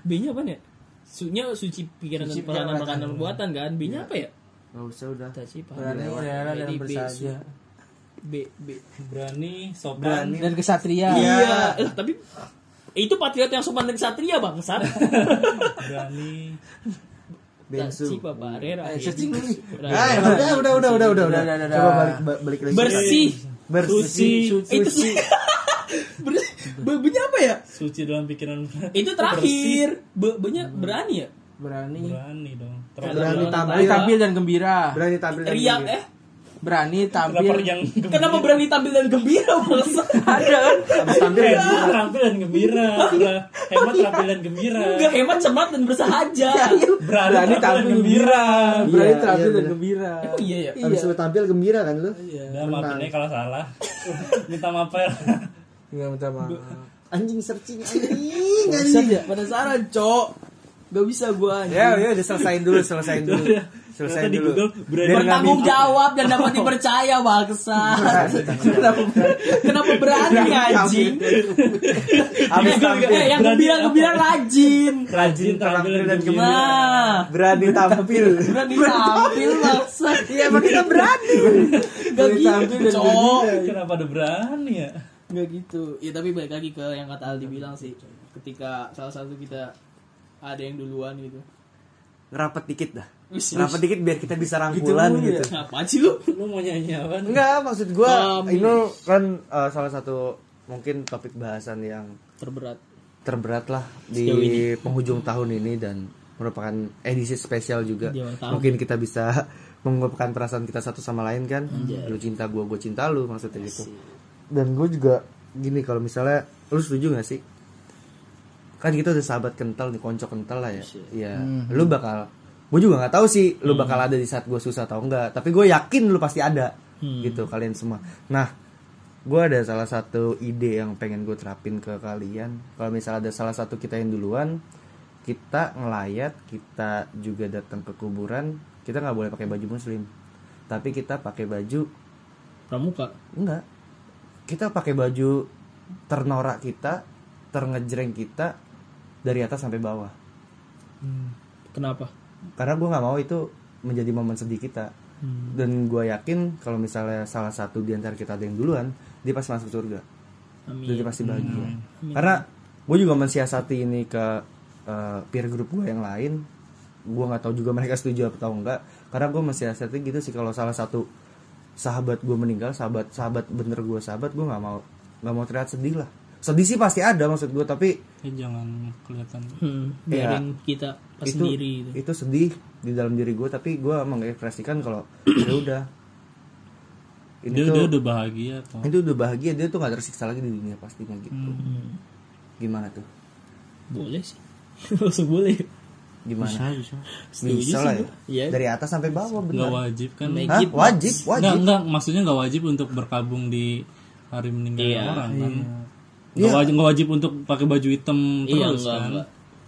B nya apa ya Sunya suci pikiran dan perasaan perkataan perbuatan kan. B-nya apa ya? Gak usah udah. Cita cita. Berani rela dan Jadi B. B B. berani sopan Dan kesatria. Iya. Eh, tapi itu patriot yang sopan dan satria bangsat. (laughs) berani Bensu. Si Papa Rera. Eh, searching dulu. Ah, ya, udah, udah, udah, udah, udah, udah, Udah, udah, udah. Coba balik, ba- balik lagi. Bersih. bersih, Itu sih. (laughs) Be-nya apa ya? suci dalam pikiran Itu terakhir. Be- Be-nya berani ya? Berani. berani dong berani Berani tampil, tampil dan gembira. berani tampil dan Riak gembira. eh. Berani kenapa tampil. yang Kenapa berani tampil dan gembira bangsa? (laughs) Ada kan? Tampil ya. hemat terampil dan gembira hemat terampil dan gembira Enggak hemat, cermat dan bersahaja. Berani tampil gembira. Berani Iya, tampil iya, dan gembira. Oh iya ya. Habis lu tampil gembira kan lu? udah maafin aja kalau salah (laughs) minta maaf ya Enggak minta maaf. Anjing searching (laughs) anjing, Bisa anjing. ya? Penasaran, Cok. Gak bisa gua anjing. Ya, ya udah selesain dulu, selesain dulu. Ternyata di. Google berani Bertanggung jawab dan dapat dipercaya bangsa. kenapa, kenapa berani anjing? Habis Eh, tampil. yang gembira-gembira rajin. rajin tampil dan gembira Nah, Berani tampil. berani tampil bangsa. Iya, emang kita berani. Gak gitu, Cok. kenapa ada berani ya Nggak gitu. Ya tapi balik lagi ke yang kata Aldi bilang sih. Ketika salah satu kita ada yang duluan gitu. Ngerapat dikit dah. Wis, Ngerapat dikit biar kita bisa rangkulan gitu. Ngapain sih lu? lu mau nyanyi apa Enggak, maksud gua Kami. ini kan eh, salah satu mungkin topik bahasan yang Terberat. terberat lah di ini. penghujung tahun ini dan merupakan edisi spesial juga. Mungkin kita bisa (laughs) mengungkapkan perasaan kita satu sama lain kan. Lu cinta gua, gua cinta lu maksudnya gitu. Dan gue juga gini kalau misalnya lu setuju gak sih? Kan kita udah sahabat kental nih, konco kental lah ya. Iya. Lu bakal gue juga nggak tahu sih lu bakal ada di saat gue susah atau enggak tapi gue yakin lu pasti ada gitu kalian semua. Nah gue ada salah satu ide yang pengen gue terapin ke kalian. Kalau misalnya ada salah satu kita yang duluan kita ngelayat kita juga datang ke kuburan kita nggak boleh pakai baju muslim. Tapi kita pakai baju Pramuka. enggak. Kita pakai baju ternorak kita terngejreng kita dari atas sampai bawah. Kenapa? Karena gue nggak mau itu menjadi momen sedih kita. Dan gue yakin kalau misalnya salah satu di antara kita ada yang duluan dia pasti masuk surga. Amin. dan dia pasti bahagia. Karena gue juga mensiasati ini ke eh, peer group gue yang lain. Gue nggak tahu juga mereka setuju atau enggak. Karena gue mensiasati gitu sih kalau salah satu sahabat gue meninggal sahabat sahabat bener gue sahabat gue nggak mau nggak mau terlihat sedih lah sedih sih pasti ada maksud gue tapi Eh, jangan kelihatan Hmm, Iya. biarin kita pas itu sendiri gitu. itu sedih di dalam diri gue tapi gue mengekspresikan kalau ya udah ini dia, tuh dia udah bahagia kok itu udah bahagia dia tuh gak tersiksa lagi di dunia pastinya gitu Hmm. gimana tuh Boleh sih. (laughs) Langsung boleh. gimana bisa. Setuju bisa lah ya Iya. dari atas sampai bawah nggak benar wajib kan Hah? it- wajib Nggak, wajib nggak, maksudnya nggak wajib untuk berkabung di hari meninggal Iya. orang kan. Nggak wajib, nggak wajib untuk pakai baju hitam Iya, terus enggak, kan. enggak.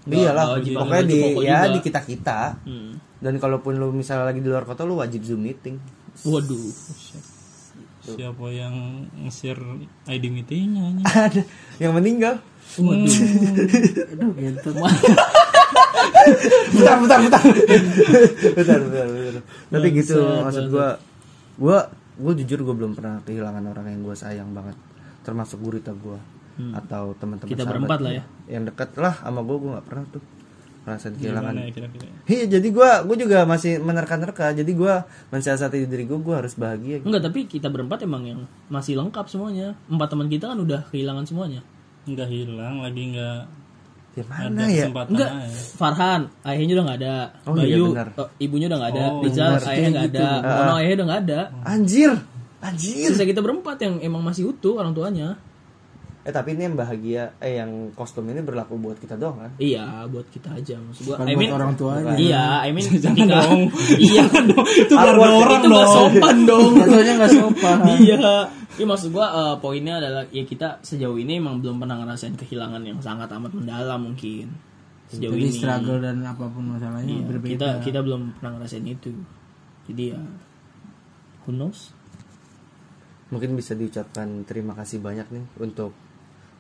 iyalah Nggak wajib pokoknya di ya juga. di kita kita Hmm. dan kalaupun lu misalnya lagi di luar kota lu wajib zoom meeting. Waduh. Siapa yang nge-share ID meetingnya (laughs) ada. Yang meninggal. Aduh, gitu. (laughs) bentar bentar bentar. Bentar bentar bentar. Tapi gitu maksud gue gue gue jujur gue belum pernah kehilangan orang yang gue sayang banget. Termasuk gurita gue atau teman-teman Kita berempat lah ya. yang dekat lah sama gue gue nggak pernah tuh merasa kehilangan ya kira-kira? Iya, jadi gue gue juga masih menerka-nerka. Jadi gue mensiasati diri gue, gue harus bahagia. gitu. Enggak, tapi kita berempat emang yang masih lengkap semuanya. Empat teman kita kan udah kehilangan semuanya. Nggak hilang, lagi nggak Ya ada mana ya? Enggak, aja. Farhan, ayahnya udah nggak ada. Oh, iya, Bayu, benar. eh, ibunya udah nggak ada. Oh, Rizal, ayahnya nggak ada. Mono, ayahnya udah nggak ada. Anjir, anjir. Sisa kita berempat yang emang masih utuh orang tuanya. Eh tapi ini yang bahagia, eh yang kostum ini berlaku buat kita doang kan? Iya, buat kita aja maksud gua. I buat mean, orang tuanya. Iya, I mean (laughs) Jangan ketika dong. (laughs) iya dong. Itu keluarga orang itu nggak dong. sopan (laughs) dong. Jatuhnya nggak sopan. iya. Iya maksud gua eh, poinnya adalah ya kita sejauh ini emang belum pernah ngerasain kehilangan yang sangat amat mendalam mungkin. Sejauh Jadi ini. struggle dan apa pun masalahnya Iya, berbeda. kita kita belum pernah ngerasain itu. Jadi ya who knows? Mungkin bisa diucapkan terima kasih banyak nih untuk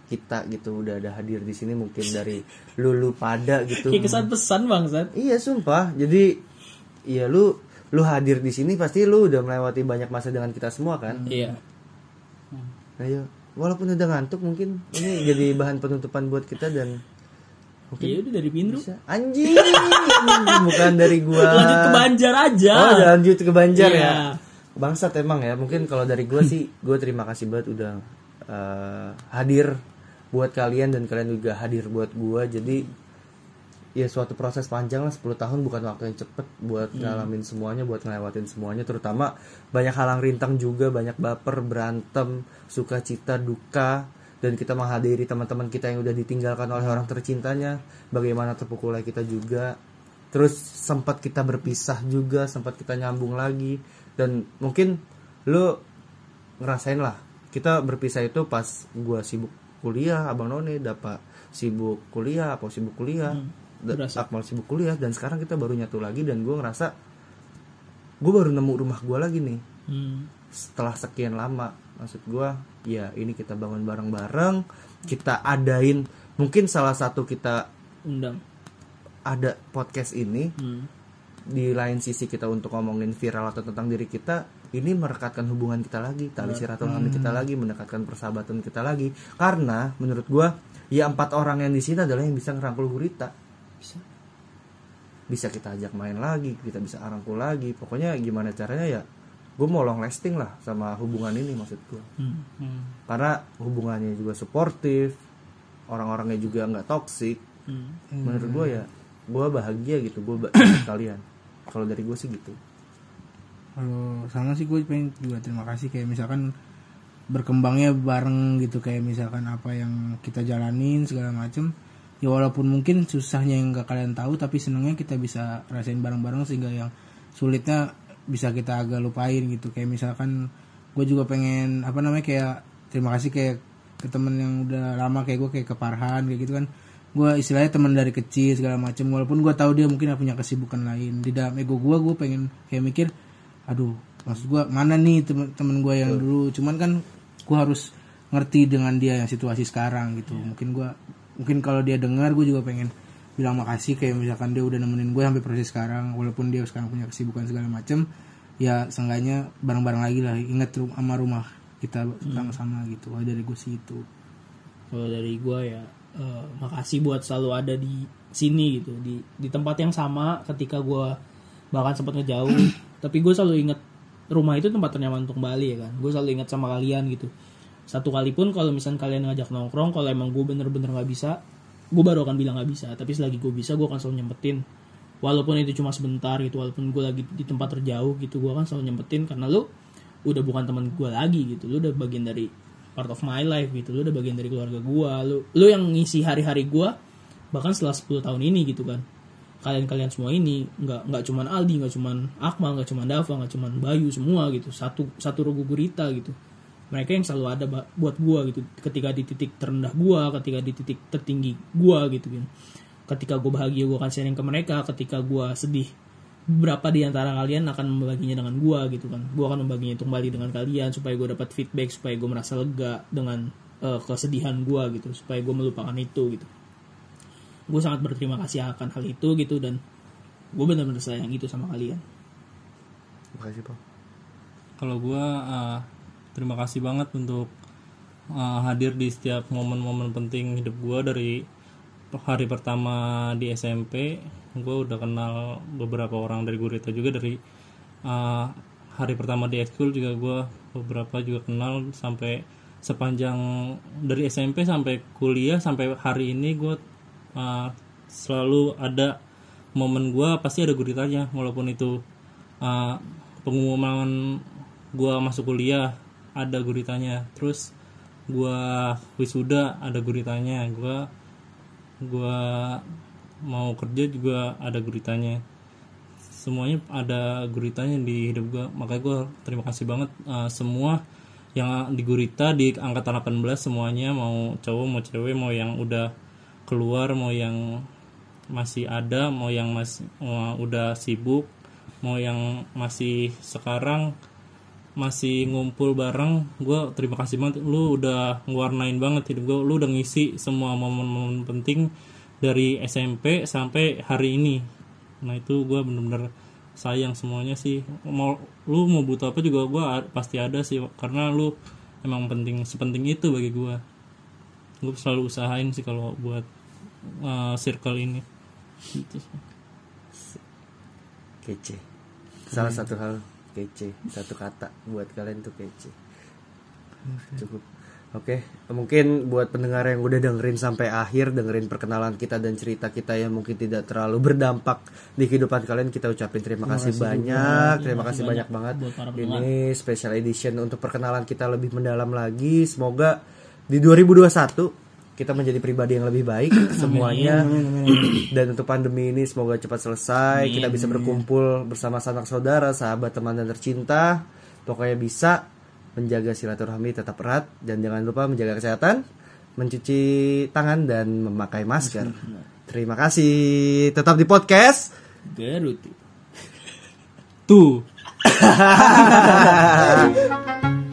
kita gitu udah ada hadir di sini mungkin dari lulu pada gitu Kayak kesan pesan bangsat. iya sumpah jadi iya lu lu hadir di sini pasti lu udah melewati banyak masa dengan kita semua kan Iya. ayo walaupun udah ngantuk mungkin ini jadi bahan penutupan buat kita dan Iya udah dari Pindru. bisa anjing bukan dari gua Lanjut ke Banjar aja. oh lanjut ke Banjar Iya. ya bangsat emang ya mungkin kalau dari gua sih gua terima kasih banget udah eh, hadir buat kalian dan kalian juga hadir buat gua. Jadi ya suatu proses panjang lah 10 tahun bukan waktu yang cepet buat ngalamin semuanya buat ngelewatin semuanya. Terutama banyak halang rintang juga banyak baper berantem sukacita duka. Dan kita menghadiri teman-teman kita yang udah ditinggalkan oleh orang tercintanya bagaimana terpukulnya kita juga. Terus sempat kita berpisah juga sempat kita nyambung lagi. Dan mungkin lo ngerasain lah kita berpisah itu pas gua sibuk kuliah abang none dapat sibuk kuliah apa sibuk kuliah berasa. Akmal sibuk kuliah dan sekarang kita baru nyatu lagi dan gua ngerasa gue baru nemu rumah gua lagi nih Hmm. setelah sekian lama maksud gua ya ini kita bangun bareng-bareng kita adain mungkin salah satu kita Undang. ada podcast ini Hmm. di lain sisi kita untuk ngomongin viral atau tentang diri kita ini merekatkan hubungan kita lagi tali silaturahmi kita lagi mendekatkan persahabatan kita lagi. Karena menurut gua ya empat orang yang di sini adalah yang bisa ngerangkul gurita. Bisa. bisa kita ajak main lagi kita bisa arangkul lagi. Pokoknya gimana caranya ya gue mau long lasting lah sama hubungan ini maksud gua. Hmm. karena hubungannya juga suportif orang-orangnya juga nggak toksik Hmm. menurut gue ya gue bahagia gitu gue (coughs) kalian kalau dari gue sih gitu Kalau sama sih gue pengen juga terima kasih kayak misalkan berkembangnya bareng gitu kayak misalkan apa yang kita jalanin segala macem. Ya walaupun mungkin susahnya yang gak kalian tahu tapi senangnya kita bisa rasain bareng-bareng sehingga yang sulitnya bisa kita agak lupain gitu. Kayak misalkan gue juga pengen apa namanya kayak terima kasih kayak ke temen yang udah lama kayak gue kayak ke Parhan kayak gitu kan. Gue istilahnya teman dari kecil segala macem. Walaupun gue tahu dia mungkin punya kesibukan lain. Di dalam ego gue gue pengen kayak mikir aduh maksud gue mana nih temen-temen gue yang dulu? Cuman kan gue harus ngerti dengan dia yang situasi sekarang gitu. Mungkin gue mungkin kalau dia dengar gue juga pengen bilang makasih. Kayak misalkan dia udah nemenin gue sampai proses sekarang walaupun dia sekarang punya kesibukan segala macem ya seenggaknya bareng-bareng lagi lah. Inget ru- sama rumah kita sama-sama gitu. Kalau dari gue sih itu Kalau dari gua ya eh, makasih buat selalu ada di sini gitu. Di di tempat yang sama ketika gua bahkan sempat ngejauh tapi gue selalu inget rumah itu tempat ternyaman untuk kembali ya kan? Gue selalu inget sama kalian gitu. Satu kali pun kalau misalnya kalian ngajak nongkrong kalau emang gue bener-bener nggak bisa gue baru akan bilang nggak bisa. Tapi selagi gue bisa gue akan selalu nyempetin. Walaupun itu cuma sebentar gitu walaupun gue lagi di tempat terjauh gitu gue akan selalu nyempetin karena lu udah bukan teman gue lagi gitu. Lu udah bagian dari part of my life gitu. Lu udah bagian dari keluarga gue lu lu yang ngisi hari-hari gue bahkan setelah 10 tahun ini gitu kan kalian-kalian semua ini nggak nggak cuman Aldi nggak cuman Akmal nggak cuman Dava nggak cuman Bayu semua gitu. Satu satu regu gurita gitu. Mereka yang selalu ada buat gua gitu. Ketika di titik terendah gua ketika di titik tertinggi gua gitu kan ketika gua bahagia gua akan sharing ke mereka. Ketika gua sedih beberapa di antara kalian akan membaginya dengan gua gitu kan. Gua akan membaginya kembali dengan kalian supaya gua dapat feedback supaya gua merasa lega dengan eh, kesedihan gua gitu. Supaya gua melupakan itu gitu gue sangat berterima kasih akan hal itu gitu dan gue benar-benar sayang itu sama kalian. Makasih pak. Kalau gua uh, terima kasih banget untuk uh, hadir di setiap momen-momen penting hidup gua. Dari hari pertama di SMP, gua udah kenal beberapa orang dari Gurita juga. Dari uh, hari pertama di ekskul juga gua beberapa juga kenal. Sampai sepanjang dari SMP sampai kuliah sampai hari ini gua selalu ada momen gua pasti ada guritanya walaupun itu uh, pengumuman gua masuk kuliah ada guritanya. Terus gua wisuda ada guritanya. Gua gua mau kerja juga ada guritanya. Semuanya ada guritanya di hidup gua. Makanya gua terima kasih banget uh, semua yang di gurita di angkatan 18 semuanya mau cowok mau cewek mau yang udah keluar mau yang masih ada mau yang masih udah sibuk mau yang masih sekarang masih ngumpul bareng gue terima kasih banget. Lu udah ngewarnain banget hidup gue lu udah ngisi semua momen-momen penting dari SMP sampai hari ini. Nah itu gue bener-bener sayang semuanya sih. Mau lu mau butuh apa juga gue pasti ada sih karena lu emang penting sepenting itu bagi gue gue selalu usahain sih kalau buat uh, circle ini. Gitu sih. kece. Salah satu hal kece satu kata buat kalian tuh kece. Cukup. Oke mungkin buat pendengar yang udah dengerin sampai akhir dengerin perkenalan kita dan cerita kita yang mungkin tidak terlalu berdampak di kehidupan kalian kita ucapin terima, kasih, banyak terima kasih banyak, banget. buat para pendengar. ini special edition untuk perkenalan kita lebih mendalam lagi. Semoga di 2021 kita menjadi pribadi yang lebih baik (clears throat) semuanya. (clears throat) Dan untuk pandemi ini semoga cepat selesai kita bisa berkumpul bersama sanak saudara sahabat teman dan tercinta. Pokoknya bisa menjaga silaturahmi tetap erat dan jangan lupa menjaga kesehatan mencuci tangan dan memakai masker. Terima kasih. Tetap di podcast. Gerutu tuh (laughs)